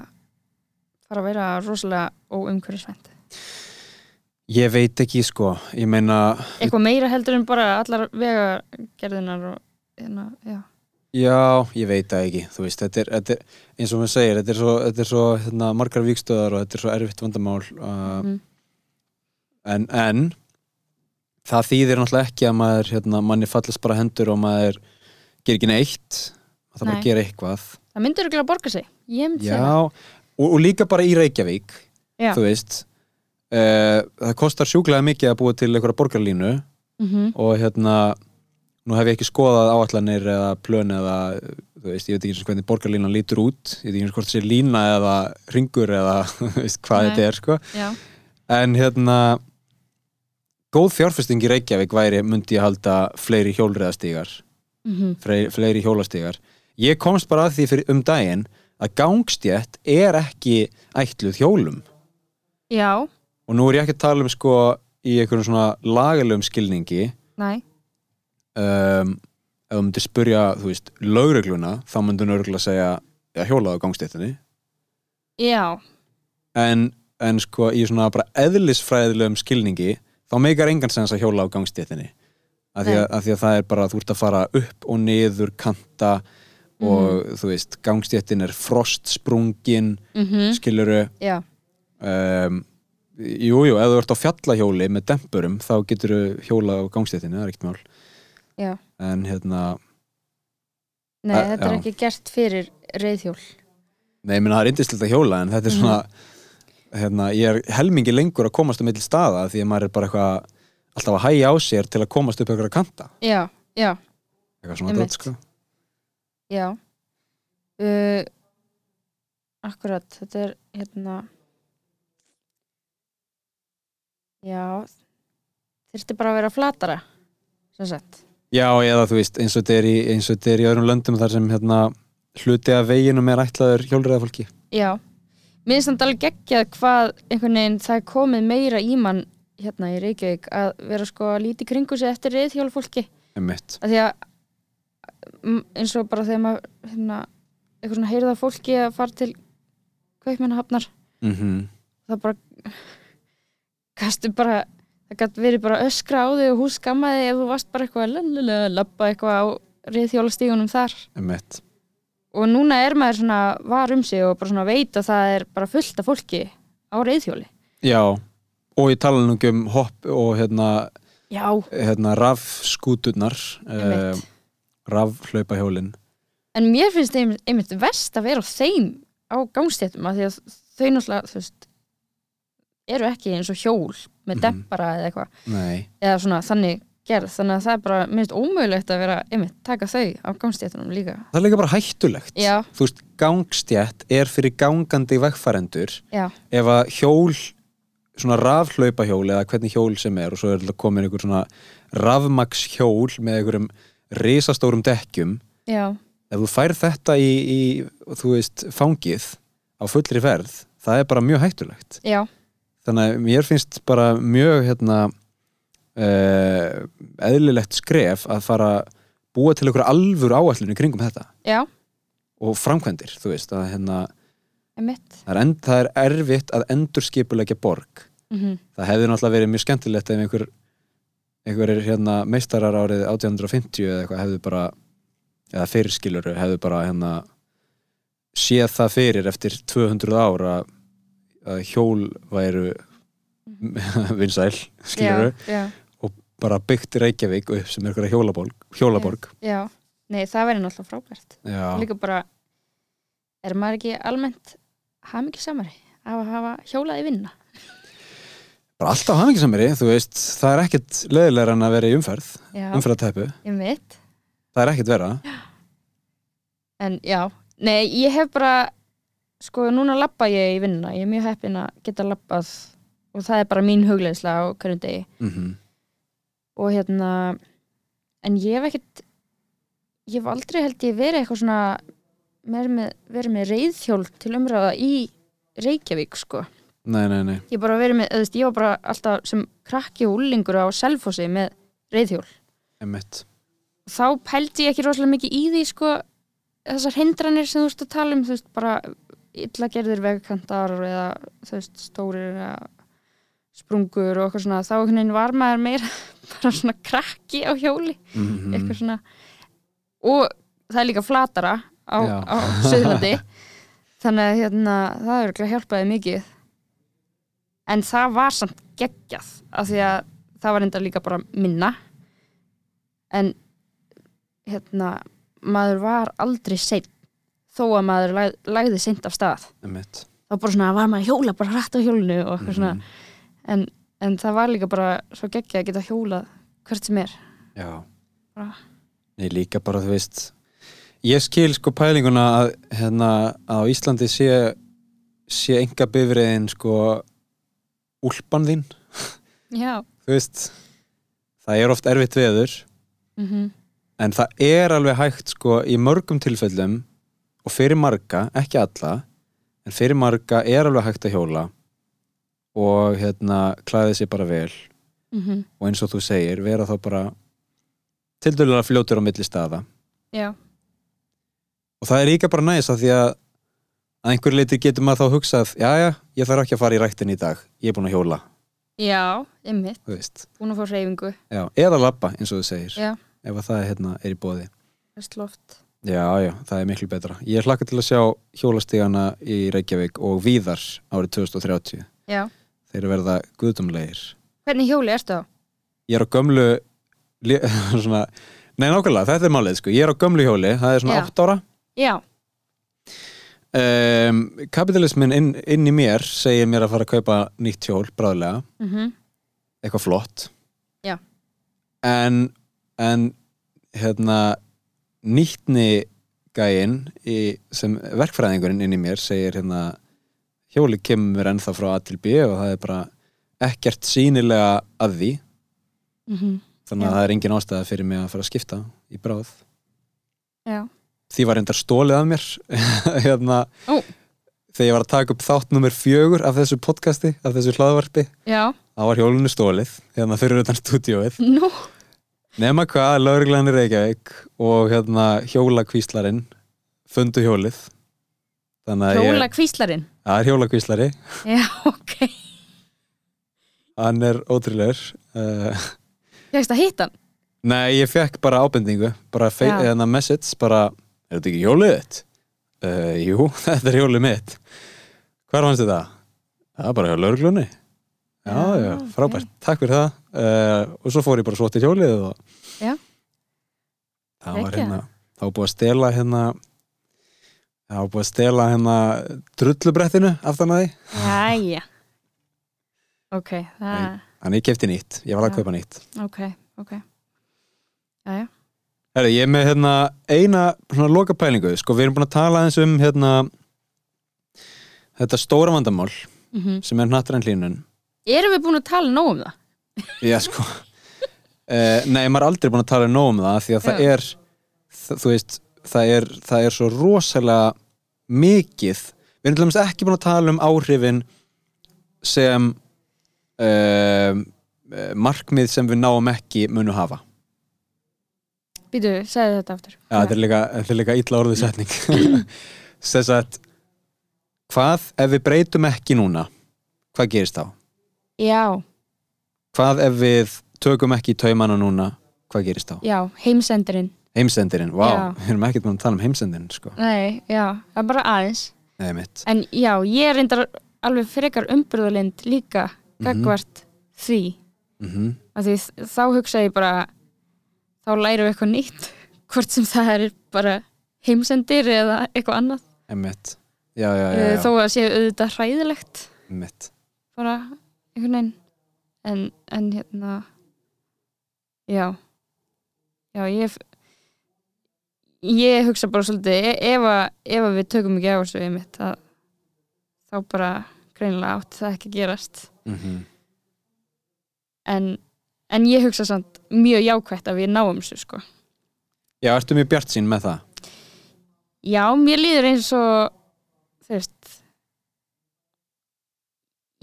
fara að vera rosalega óumhverfisvænt ég veit ekki sko. Ég meina, eitthvað meira heldur en bara allar vegagerðinar og hérna, já, já, ég veit það ekki. Þú veist, þetta er, þetta er eins og maður segir, þetta er svo, þetta er svo hérna, margar vikstöðar og þetta er svo erfitt vandamál uh, mm, en, en það þýðir náttúrulega ekki að maður hérna, manni fallist bara hendur og maður ger ekki neitt. Það bara Nei. að gera eitthvað. Það myndur ekki að borga sig. Ég myndi já, segja og, og líka bara í Reykjavík Já. þú veist uh, það kostar sjúklega mikið að búa til einhverja borgarlínu mm og hérna nú hef ég ekki skoðað áallanir eða plön eða, þú veist, ég veit ekki eins og hvernig borgarlínan lítur út, ég veit ekki eins hvort það sé lína eða ringur eða veist, hvað Nei. þetta er sko. En hérna góð fjárfesting í Reykjavík væri myndi ég halda fleiri hjólriðastígar mm fleiri, fleiri hjólastígar ég komst bara að því fyrir um daginn að gangstjætt er ekki ætluð hjólum. Já, og nú er ég ekki að tala um sko í einhverjum svona lagalegum skilningi. Næ um, ef þú myndir spurja þú veist, lögregluna þá myndir lögregla segja ja, hjólaðu á gangstjættinni já, en, en sko í svona bara eðlisfræðilegum skilningi þá meikar engan sens að hjóla á gangstéttinni. Af því, að- Nei. af því að það er bara þú ert að fara upp og niður kanta og þú veist, gangstéttin er frostsprungin mm skiluru já, um, Jú, jú, ef þú ert á fjallahjóli með dempurum þá getur þú hjóla á gangstéttinni, það er ekkert mál. Já. En hérna, nei, Æ, þetta er já. ekki gert fyrir reyðhjól nei, ég meina það er indislegt að hjóla en þetta er svona hérna, ég er helmingi lengur að komast á milli staða því að maður er bara eitthvað alltaf að hægja á sér til að komast upp eitthvað að kanta. Já, já, eitthvað svona dót sko. Já. Uh, akkurat þetta er hérna Já, þurfti bara að vera flatara sem sagt. Já, eða þú veist, eins og þetta er í, þetta öðrum löndum þar sem hérna hluti af veginum er ætlaður hjólriða fólki Já, mér finnst samt alveg geggjað hvað einhvern veginn það er komið meira í mann hérna í Reykjavík að vera sko að líti kringu sig eftir reyðhjólfólki Einmitt. að því að eins og bara þegar maður hérna, eitthvað svona heyrða fólki að fara til kaupmannahafnar Mm það bara kastu bara það gæti verið bara öskra á þig og hús skammaði ef þú varst bara eitthvað að lappa eitthvað á reyðhjólastígunum þar Einmitt. og núna er maður svona var um sig og bara svona veit að það er bara fullt af fólki á reyðhjóli Já, og ég tala nú ekki um hopp og hérna, Já, hérna rafskúturnar uh, Einmitt. rafhlaupahjólin en mér finnst einmitt, einmitt verst að vera á þeim á gangstéttum að því að þau náttúrulega þú veist eru ekki eins og hjól með Mhm. deppara eða eitthvað. Eða svona þannig gerð. Þannig að það er bara minnst ómögulegt að vera einmitt taka þau á gangstéttunum líka. Það er líka bara hættulegt. Já, Þú veist, gangstjætt er fyrir gangandi vegfærendur já, ef að hjól svona rafhlaupahjól eða hvernig hjól sem er og svo er komin einhver svona rafmakshjól með einhverjum risastórum dekkjum. Já, ef þú færð þetta í, í þú veist, fangið á fullri ferð það er bara mjög hættulegt. Já, þannig að mér finnst bara mjög hérna uh, eðlilegt skref að fara búa til einhverja alvöru áallinu kringum þetta. Já, og framkvæmdir, þú veist að hérna, það, er end, það er erfitt að endurskipulegja borg. Mm það hefði náttúrulega verið mjög skemmtilegt ef einhver einhverjir hérna meistarar árið 1850 eða eitthvað hefðu bara eða fyrirskiluru hefðu bara hérna séð það fyrir eftir 200 ára að hjól væru vinsæl skiluru já, já, bara byggt Reykjavík upp sem er einhverja hjólaborg, hjólaborg. já Nei, það verður náttúrulega frábært. Já. Líka bara, er maður ekki almennt hamingi samari af að hafa hjólað í vinna? Bara alltaf hafingisamiri, þú veist það er ekkert leðilegur en að vera í umferð Já, umferðatæpu, það er ekkert vera En já, nei, ég hef bara sko, núna lappa ég í vinnuna. Ég er mjög heppin að geta lappað og það er bara mín hugleðsla á hverjum degi. Mm og hérna en ég hef ekkert ég hef aldrei held ég verið eitthvað svona verið með, verið með reyðhjól til umræða í Reykjavík sko. Nei, nei, nei, ég bara verið með, veist, ég var bara alltaf sem krakki og úlingur á Selfossi með reyðhjól emitt þá pældi ég ekki rosalega mikið í því sko, þessar hindranir sem þú veist að tala um, þú veist, bara illa gerðir vegkantar eða veist, stórir eða sprungur og eitthvað svona, þá einhvern veginn var maður meira bara svona krakki á hjóli. Mm eitthvað svona. Og það er líka flatara á, á Suðlandi þannig að hérna, það er örugglega hjálpaði mikið. En það var samt geggjað af því að það var enda líka bara minna. En hérna maður var aldrei seinn þó að maður lag, lagði seint af stað. Emitt þá bara svona var maður að hjóla bara rætt á hjólinu og eitthvað svona. En, en það var líka bara svo geggjað að geta hjólað hvert sem er. Já. Bara- Nei, líka bara, þú veist Ég skil sko pælinguna að, hérna, að á Íslandi sé sé enga bifriðin sko úlpan þín. Já, þú veist það er oft erfitt veður. Mhm. En það er alveg hægt sko í mörgum tilfellum og fyrir marga, ekki alla en fyrir marga er alveg hægt að hjóla og hérna klæði sér bara vel. Mhm. Og eins og þú segir, vera þá bara til dælulega fljótur á milli staða. Já, og það er líka bara næs að því að að einhver leiti getur maður þá hugsað já já, ég þarf ekki að fara í ræktin í dag ég er búin að hjóla, já, veist. Búin að fá reyfingu já, eða labba eins og þú segir Já, ef að það hérna, er í bóði veist loft já já, það er miklu betra. Ég hlakka til að sjá hjólastígana í Reykjavík og víðar árið 2030 Já, þeir eru verða guðdumlegir hvernig hjóli ertu á? ég er á gömlu svona, nei nákvæmlega, þetta er málið sko. ég er á gömlu hjóli, það er svona Já. 8 ára. Já, um, kapitalismin inn, inn í mér segir mér að fara að kaupa nýtt hjól bráðlega, mhm. Eitthvað flott. Já. en en hérna nýttni gæinn sem verkfræðingurinn inn í mér segir hérna hjóli kemur ennþá frá A til B og það er bara ekkert sínilega að því. Mhm, þannig að Já. það er engin ástæða fyrir mig að fara að skipta í bráð. Já, því var reyndar stólið af mér hérna Ó. þegar ég var að taka upp þátt nummer fjögur af þessu podcasti, af þessu hlaðvarpi. Þá var hjólinu stólið hérna fyrir utan stúdíóið. Nú nema hvað, lauruglan í Reykjavík og hérna hjólakvíslarinn fundu hjólið. Þannig að hjóla ég, kvíslarinn það er hjólakvíslari. Já, ok, hann er ótrúlegur. Uh, fegst að hitta hann? Nei, ég fekk bara ábendingu bara eðna message, bara er þetta ekki hjólið þitt? Uh, jú, þetta er hjólið mitt. Hvar fannst þetta? Það? Er bara hjá lauruglunni Já, Já, já, frábært, takk fyrir það. Uh, og svo fór ég bara svo til hjólið og Já. það var hérna þá búið að stela hérna var búið að stela hérna drullubrettinu aftan að því. Jæja. Ok, það þannig ég kefti nýtt, ég var að Já. kaupa nýtt. Ok, ok. Jæja, Herri, ég er með hérna eina svona loka pælingu, sko við erum búin að tala eins um hérna þetta stóra vandamál mm sem er nattræn hlínun Erum við búin að tala nóg um það? Já, sko. Uh, Nei, maður er aldrei búin að tala nóg um það því að það er það, veist, það er, það er svo rosalega mikið. Við erum til dæmis ekki búin að tala um áhrifin sem uh, markmið sem við náum ekki munu hafa. Býtu, segðu þetta aftur. Já, þetta er líka, líka illa orðið setning. Þess að hvað ef við breytum ekki núna hvað gerist þá? Já, Hvað ef við tökum ekki taumana núna hvað gerist þá? já, heimsendirinn Heimsendirinn, vá, Já. við erum ekkert búin að tala um heimsendirinn sko. Nei, já, það er bara aðeins Nei, mitt En já, ég er reyndar alveg frekar umbröðulind líka Mhm. gagvart því mm af því þá hugsa ég bara þá lærum við eitthvað nýtt hvort sem það er bara heimsendir eða eitthvað annað Mitt, já, já, já, Eh, já. þó að sé auðvitað hræðilegt mitt bara einhvern veginn. En, en hérna já. Já ég ég hugsa bara svolítið e- ef, ef við tökum ekki á þessu einmitt að, þá bara greinilega átti það ekki að gerast. Mm en, en ég hugsa samt mjög jákvætt að við náum þessu sko. Já, ertu mjög bjart sín með það? já, mér líður eins og þú veist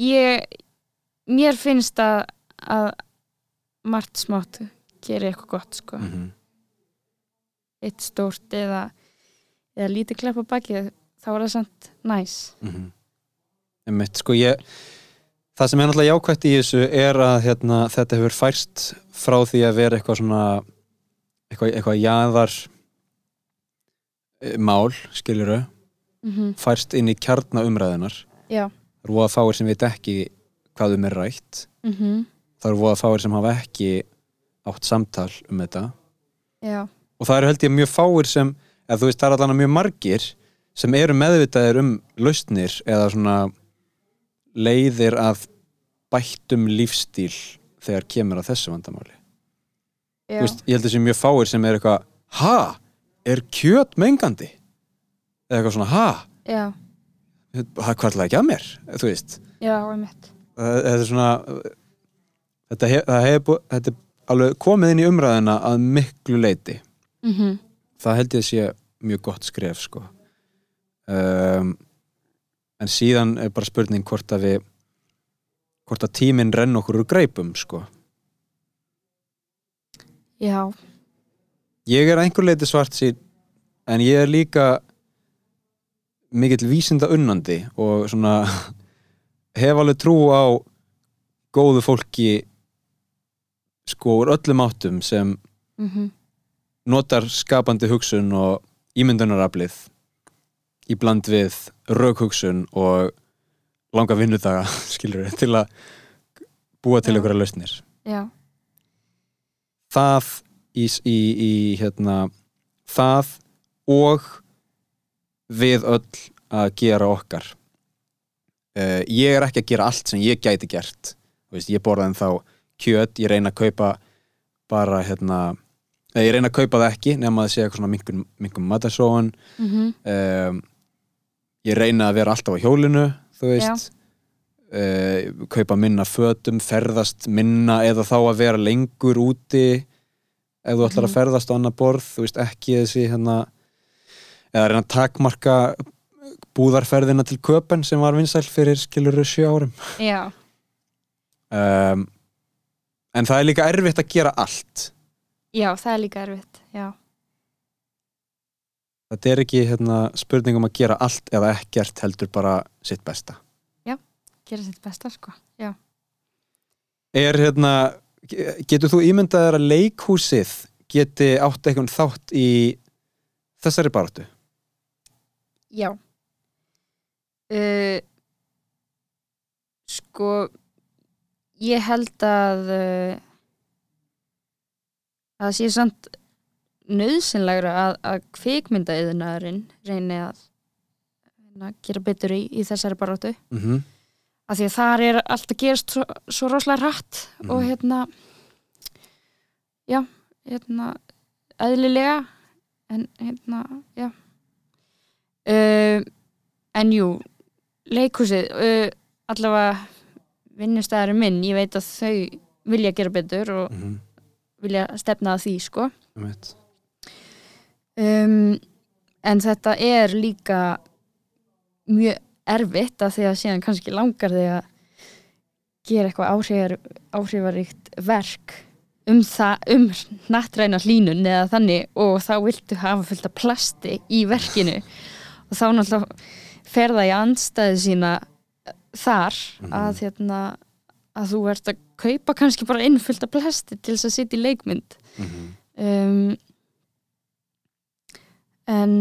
ég mér finnst að, að margt smátt gerir eitthvað gott sko Mm -hmm. eitt stórt eða, eða lítið klepp á baki þá er það samt næs mm -hmm. Mitt, sko ég það sem er náttúrulega jákvætt í þessu er að hérna, þetta hefur færst frá því að vera eitthvað svona eitthvað, eitthvað jaðar eh, mál, skiluru mm -hmm. færst inn í kjarnaumræðunar já voða fáir sem veit ekki hvað um er rætt. Mm það eru voða fáir sem hafa ekki átt samtal um þetta. Já, og það eru held ég mjög fáir sem eða þú veist það er allan mjög margir sem eru meðvitaðir um lausnir eða svona leiðir að bættum lífstíl þegar kemur að þessu vandamáli. Þú veist, ég held þessi mjög fáir sem er eitthvað ha, er kjöt mengandi? Eða eitthvað svona ha, já, það kvartlaði ekki að mér? Þú veist, já, einmitt. Það- þetta er svona þetta, hef, hef, þetta er alveg komið inn í umræðina að miklu leiti mm það held ég að sé mjög gott skref sko. Um, en síðan er bara spurning hvort að við hvort að tíminn renn okkur úr greipum sko. Já, ég er einhver leiti svart sín en ég er líka mikill vísinda unnandi og svona hef alveg trú á góðu fólki sko úr öllum áttum sem mm notar skapandi hugsun og ímyndunaraflið í bland við raukhugsun og langa vinnudaga skilur til að búa til einhverja lausnir. Já, það í, í, í hérna það og við öll að gera okkar uh, ég er ekki að gera allt sem ég gæti gert. Veist, ég borða en þá kjöt ég reyna að kaupa bara hérna eða ég reyna að kaupa það ekki nema að sé eitthvað svona minkum, minkum matarsóun. Mm um, ég reyna að vera alltaf á hjólinu þú veist. Uh, kaupa minna fötum, ferðast minna eða þá að vera lengur úti ef þú ætlar að ferðast á annar borð, þú veist ekki þessi hérna eða reyna að takmarka búðarferðina til köpen sem var vinsæl fyrir skiluru sjö árum. Já, um, en það er líka erfitt að gera allt. Já, það er líka erfitt já, þetta er ekki hérna, spurning um að gera allt eða ekkert heldur bara sitt besta. Gera sitt besta sko já, er hérna getur þú ímyndað þér að leikhúsið geti átt eitthvað þátt í þessari baráttu? Já uh, sko ég held að uh, að það sé samt nöðsynlegra að, að kvikmyndaðiðnaðurinn reyni að, að gera betur í, í þessari baráttu mm -hmm. af því að þar er allt að gerast svo, svo rosalega hratt og Mhm. hérna já, hérna eðlilega en hérna, já uh, en jú leikhúsið uh, allavega vinnustæðari minn, ég veit að þau vilja gera betur og Mm -hmm. vilja stefna að því sko. Um, en þetta er líka mjög erfitt að því að síðan kannski langar þig að gera eitthvað áhrifar, áhrifaríkt verk um um nattræna hlínun eða þannig og þá viltu hafa fullt af plasti í verkinu. Og þá náttúrulega fer það í andstæði sína þar að hérna að þú ert að kaupa kannski bara inn fullt af plasti til þess að sitja í leikmynd. Um, en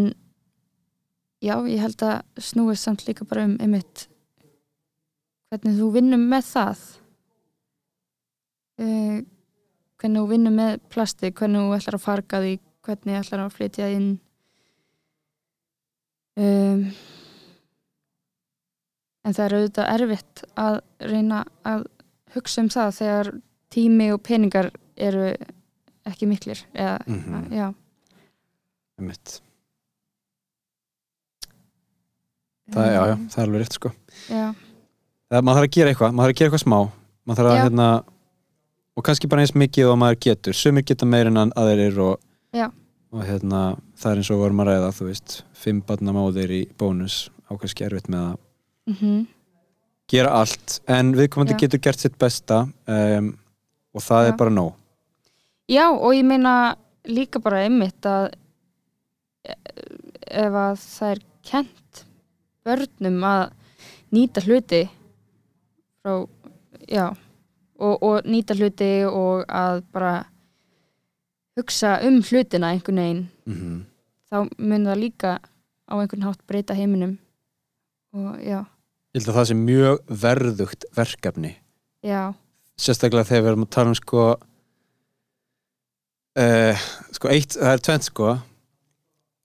já, ég held að snúið samt líka bara um einmitt hvernig þú vinnum með það. Uh, hvernig þú vinnum með plasti, hvernig þú ætlar að farga því hvernig þú ætlar að flytja inn. Um, en það er auðvitað erfitt að reyna að hugsa um það þegar tími og peningar eru ekki miklir eða, Mhm. já. Um það, já, já, það er alveg rétt sko. Já, það, maður þarf að gera eitthvað, maður þarf að gera eitthvað smá. Maður þarf að Já. hérna og kannski bara eins mikið og maður getur. Sumir geta meir en aðeirir og, Já. og hérna, það er eins og vorum að ræða þú veist, fimm barna móðir í bónus á kannski erfitt með að mm gera allt en viðkomandi Já. getur gert sitt besta um, og það Já. er bara nóg já og ég meina líka bara einmitt að e- ef að það er kent börnum að nýta hluti frá, já og, og nýta hluti og að bara hugsa um hlutina einhvern veginn mm -hmm. þá mun það líka á einhvern hátt breyta heiminum og já, ég held að það sé mjög verðugt verkefni. Já, sérstaklega þegar við erum að tala um sko uh, sko eitt, það er tvent sko.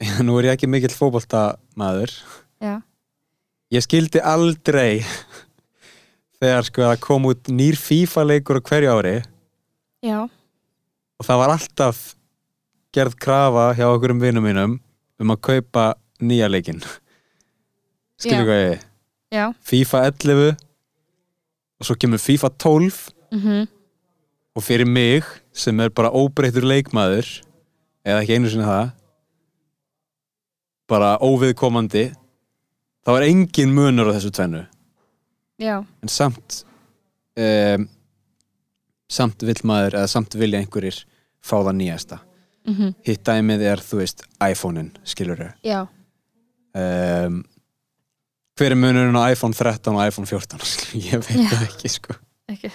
Nú er ég ekki mikill fótboltamaður. Já, ég skildi aldrei þegar sko það kom út nýr FIFA leikur á hverju ári. Já, og það var alltaf gerð krafa hjá okkur um vinum mínum um að kaupa nýja leikinn. Skilur Já. hvað ég já. FIFA 11 og svo kemur FIFA 12 mhm, og fyrir mig sem er bara óbreyttur leikmaður eða ekki einu sinni það bara óviðkomandi þá er engin munur á þessu tvennu. Já, en samt um, samt vill maður eða samt vilja einhverjir fá það nýjasta. Mhm, hitt dæmið er þú veist iPhone-in skilur já. Um, hver er munurinn á iPhone 13 og iPhone 14 ég veit það ekki sko. Ekki,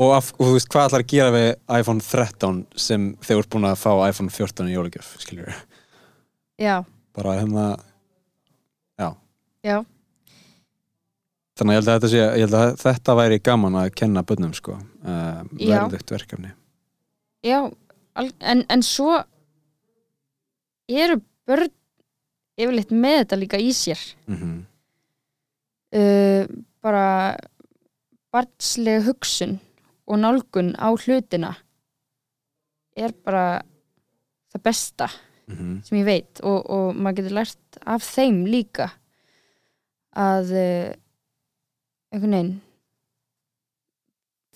og, af, og þú veist hvað ætlar að gera við iPhone 13 sem þeir eru búin að fá iPhone 14 í jólagjöf skilur já, bara hérna já. Já. Þannig að ég held að þetta, sé, ég held að þetta væri gaman að kenna bönnum sko uh, verðugt verkefni. Já, en, en svo eru börn yfirleitt með þetta líka í sér mm uh, bara barnslega hugsun og nálgun á hlutina er bara það besta -hmm. sem ég veit og, og maður getur lært af þeim líka að uh, einhvern veginn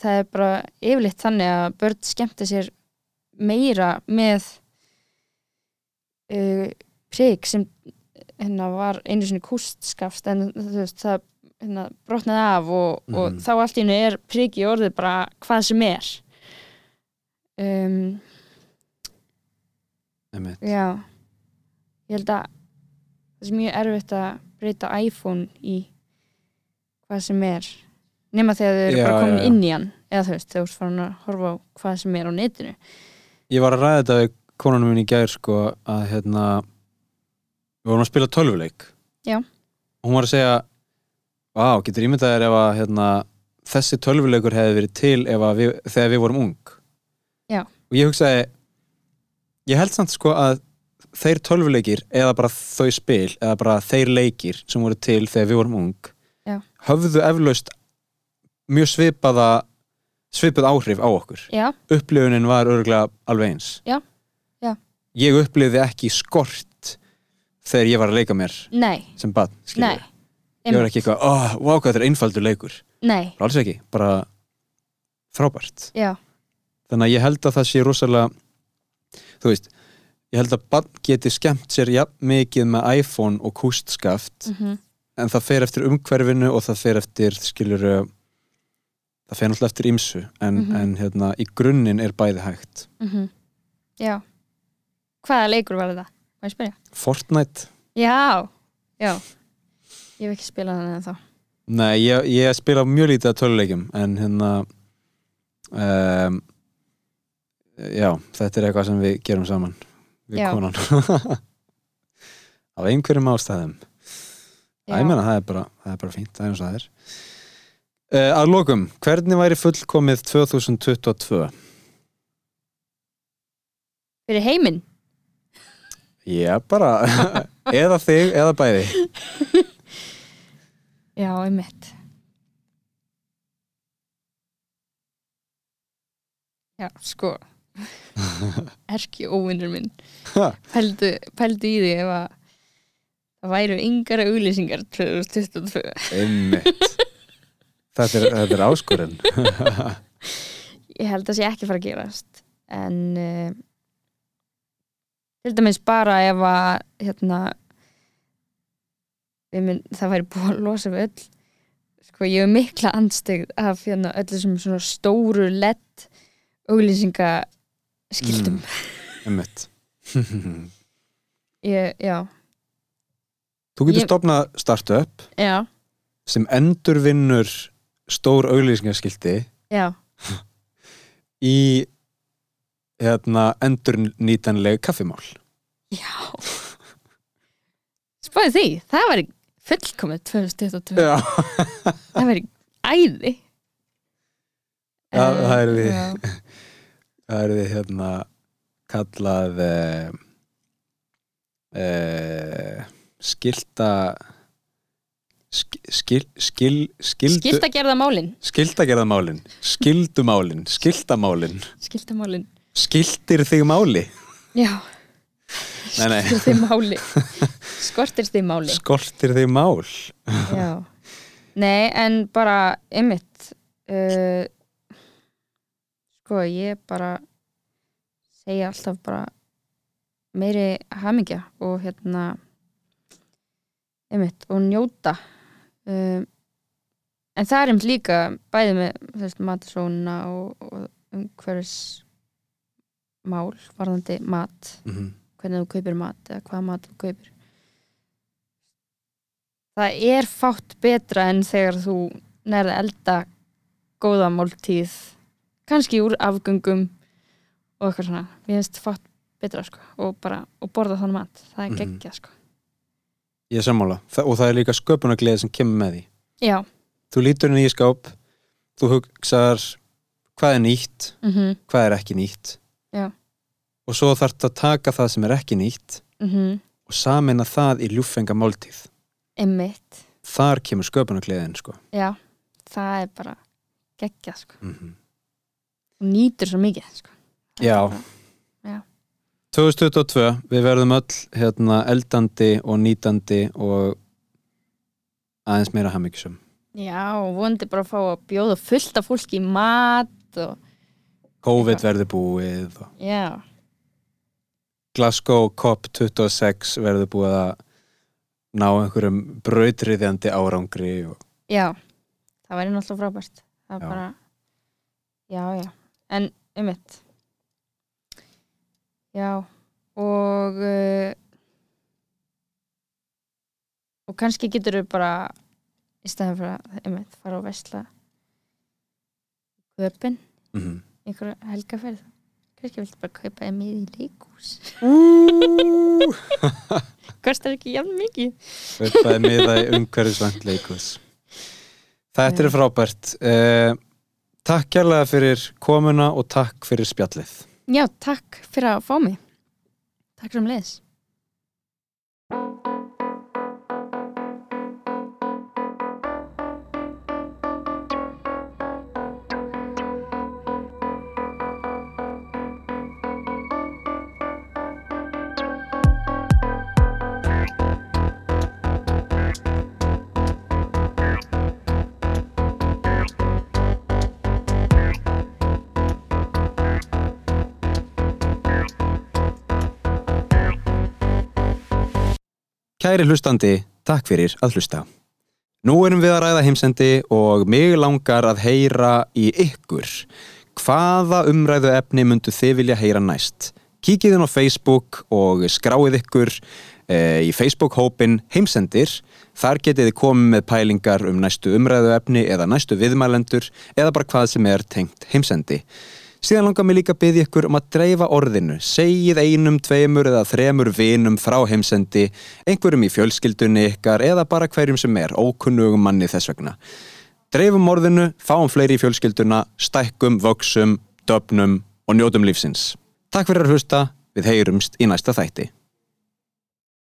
það er bara yfirleitt þannig að börn skemmta sér meira með uh, prik sem hérna var einu sinni kústskafst en veist það hérna, brotnaði af og, og Mhm. þá allt í hennu er priki orðið bara hvað sem er um, já ég held að það er mjög erfitt að breyta iPhone í hvað sem er nema þegar þau eru bara komin já, já. inn í hann eða þú veist, þú ert farin að horfa á hvað sem er á netinu Ég var að ræða þetta við konunum minn í gær sko að hérna við vorum að spila tölvuleik Já. og hún var að segja Vá, getur ímyndað þér ef að hérna, þessi tölvuleikur hefði verið til við, þegar við vorum ung Já. og ég hugsaði ég held samt sko að þeir tölvuleikir eða bara þau spil eða bara þeir leikir sem voru til þegar við vorum ung Já. höfðu eflaust mjög svipaða svipuð áhrif á okkur upplifunin var örgulega alveg eins Já, já. ég upplifði ekki skort þegar ég var að leika mér nei, sem bad nei. Ég var ekki eitthvað, oh, wow, hvað þetta er einfaldur leikur. Nei, alls ekki, bara frábært. Já, þannig að ég held að það sé rosalega þú veist ég held að bad geti skemmt sér jafn mikið með iPhone og kústskaft mhm. en það fer eftir umhverfinu og það fer eftir skilur það fer náttúrulega eftir ýmsu en, Mhm. en hérna, í grunninn er bæði hægt. Mhm. Já. Hvaða leikur var þetta? Má ég spyrja? Fortnite Já, já Ég hef ekki spilað hann en þá Nei, ég, ég spila mjög lítið að töluleikjum en hérna um, já, þetta er eitthvað sem við gerum saman við Já. konan af einhverjum ástæðum Já. Æ, ég meina, það er bara, það er bara fínt, það er eins og það er uh, Að lokum, hvernig væri fullkomið 2022? Fyrir heiminn Já, bara eða þig, eða bæði. Já, einmitt. Já, sko. Erki óvinnur minn. Pældu, pældu í því ef að það væru yngar auglýsingar 2022 Einmitt. Þetta er, þetta er áskorinn Ég held að sé ekki fara að gerast en uh, til dæmis bara ef að hérna mynd, það væri búið að losa við öll sko ég hef mikla andstegð af hérna öllu sem svona stóru lett auglýsingaskildum. Einmitt. Ég, já, Þú getur Ég- stopnað startup já, sem endurvinnur stór auglýsingaskilti já. í hérna, endurnýtanleg kaffimál. Já. Spáði því, það væri fullkomið 2022 Já, það væri æði. Já, það er við. Já. það er við hérna kallað eh, eh, skilta skil, skil, skil, skildu, Skilt að gerða málin. Skildagerðamálin skildumálin, skiltamálin Skiltamálin skiltir þig máli? Já. Nei, nei. Skortir þig máli. Skortir þig máli. Skortir þig mál. Já. Nei, en bara einmitt uh, Sko, ég bara segja alltaf bara meiri hamingja og hérna einmitt, og njóta. Um, en það er einmitt líka bæði með matasóna og, og umhverfis mál varðandi mat. Mm -hmm. hvernig þú kaupir mat eða hvað mat þú kaupir. Það er fátt betra en þegar þú nærði elda góða máltíð kannski úr afgöngum og eitthvað svona. Mér finnst fátt betra sko og bara, og borða þann mat. Það er Mhm. geggja sko. Ég er sammála. Þa, og það er líka sköpunargleði sem kemur með því. Já, Þú lítur inn í skáp þú hugsar hvað er nýtt? Mhm, hvað er ekki nýtt Já. og svo þarf að taka það sem er ekki nýtt mhm. og samina það í ljúffenga máltíð. Einmitt, þar kemur sköpunargleðin sko. já það er bara geggja sko. Mm og nýtur svo mikið sko. Já. bara- 2022, við verðum öll hérna, eldandi og nýtandi og aðeins meira hamingjusum Já, og vonandi bara að fá að bjóða fullt af fólki í mat og COVID verður búið og já, Glasgow COP26 verður búið að ná einhverjum brautriðjandi árangri og já. Það væri náttúrulega frábært. Það Já. bara já, já, en um mitt já. Og uh, og kannski getur við bara í staðan fyrir að um mitt fara á vesla köpinn mm einhverja helgaferð. Kannski viltu bara kaupa þér mið í leikús kostar ekki jafn mikið. Kaupaði miða í umhverfisvænt leikus Þetta er frábært. Uh, Takk kærlega fyrir komuna og takk fyrir spjallið. Já, takk fyrir að fá mig. Takk sem leðis Kæri hlustandi, takk fyrir að hlusta Nú erum við að ræða heimsendi og mig langar að heyra í ykkur Hvaða umræðu efni myndu þið vilja heyra næst? Kíkið inn á Facebook og skráið ykkur e, í Facebook-hópin Heimsendir. Þar getið þið komið með pælingar um næstu umræðu efni eða næstu viðmælendur eða bara hvað sem er tengt heimsendi. Síðan langar mig líka að byggja ykkur um að dreifa orðinu. Segið einum, tveimur eða þremur vinum frá heimsendi, einhverjum í fjölskyldunni ykkar eða bara hverjum sem er, ókunnugum manni þess vegna. Dreifum orðinu, fáum fleiri í fjölskylduna, stækkum, vöksum, döfnum og njótum lífsins. Takk fyrir að hlusta, við heyrumst í næsta þætti.